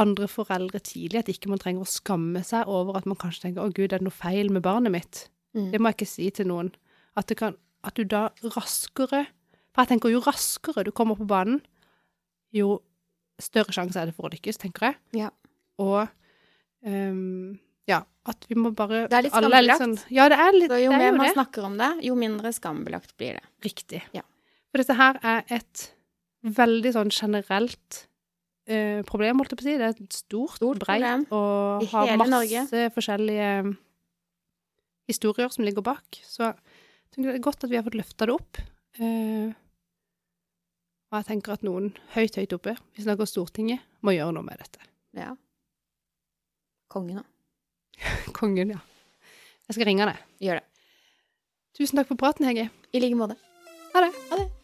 andre foreldre tidlig, at ikke man trenger å skamme seg over at man kanskje tenker 'Å, gud, er det noe feil med barnet mitt?' Mm. Det må jeg ikke si til noen. At, det kan, at du da raskere For jeg tenker jo raskere du kommer på banen, jo større sjanse er det for å lykkes, tenker jeg. Ja. Og ehm, ja, at vi må bare Det er litt alle skambelagt. sånn- ja, det er litt Så jo er mer jo man det. snakker om det, jo mindre skambelagt blir det. Riktig. Ja. For dette her er et veldig sånn generelt eh, problem, holdt jeg på å si. Det er et stort, Stort breit problem og i har masse Norge. forskjellige historier som ligger bak. Så jeg tenker det er godt at vi har fått løfta det opp. Eh, og jeg tenker at noen høyt, høyt oppe, vi snakker Stortinget, må gjøre noe med dette. Ja. Kongen òg. Kongen, ja. Jeg skal ringe deg. Gjør det. Tusen takk for praten, Hege. I like måte. Ha det. Ha det.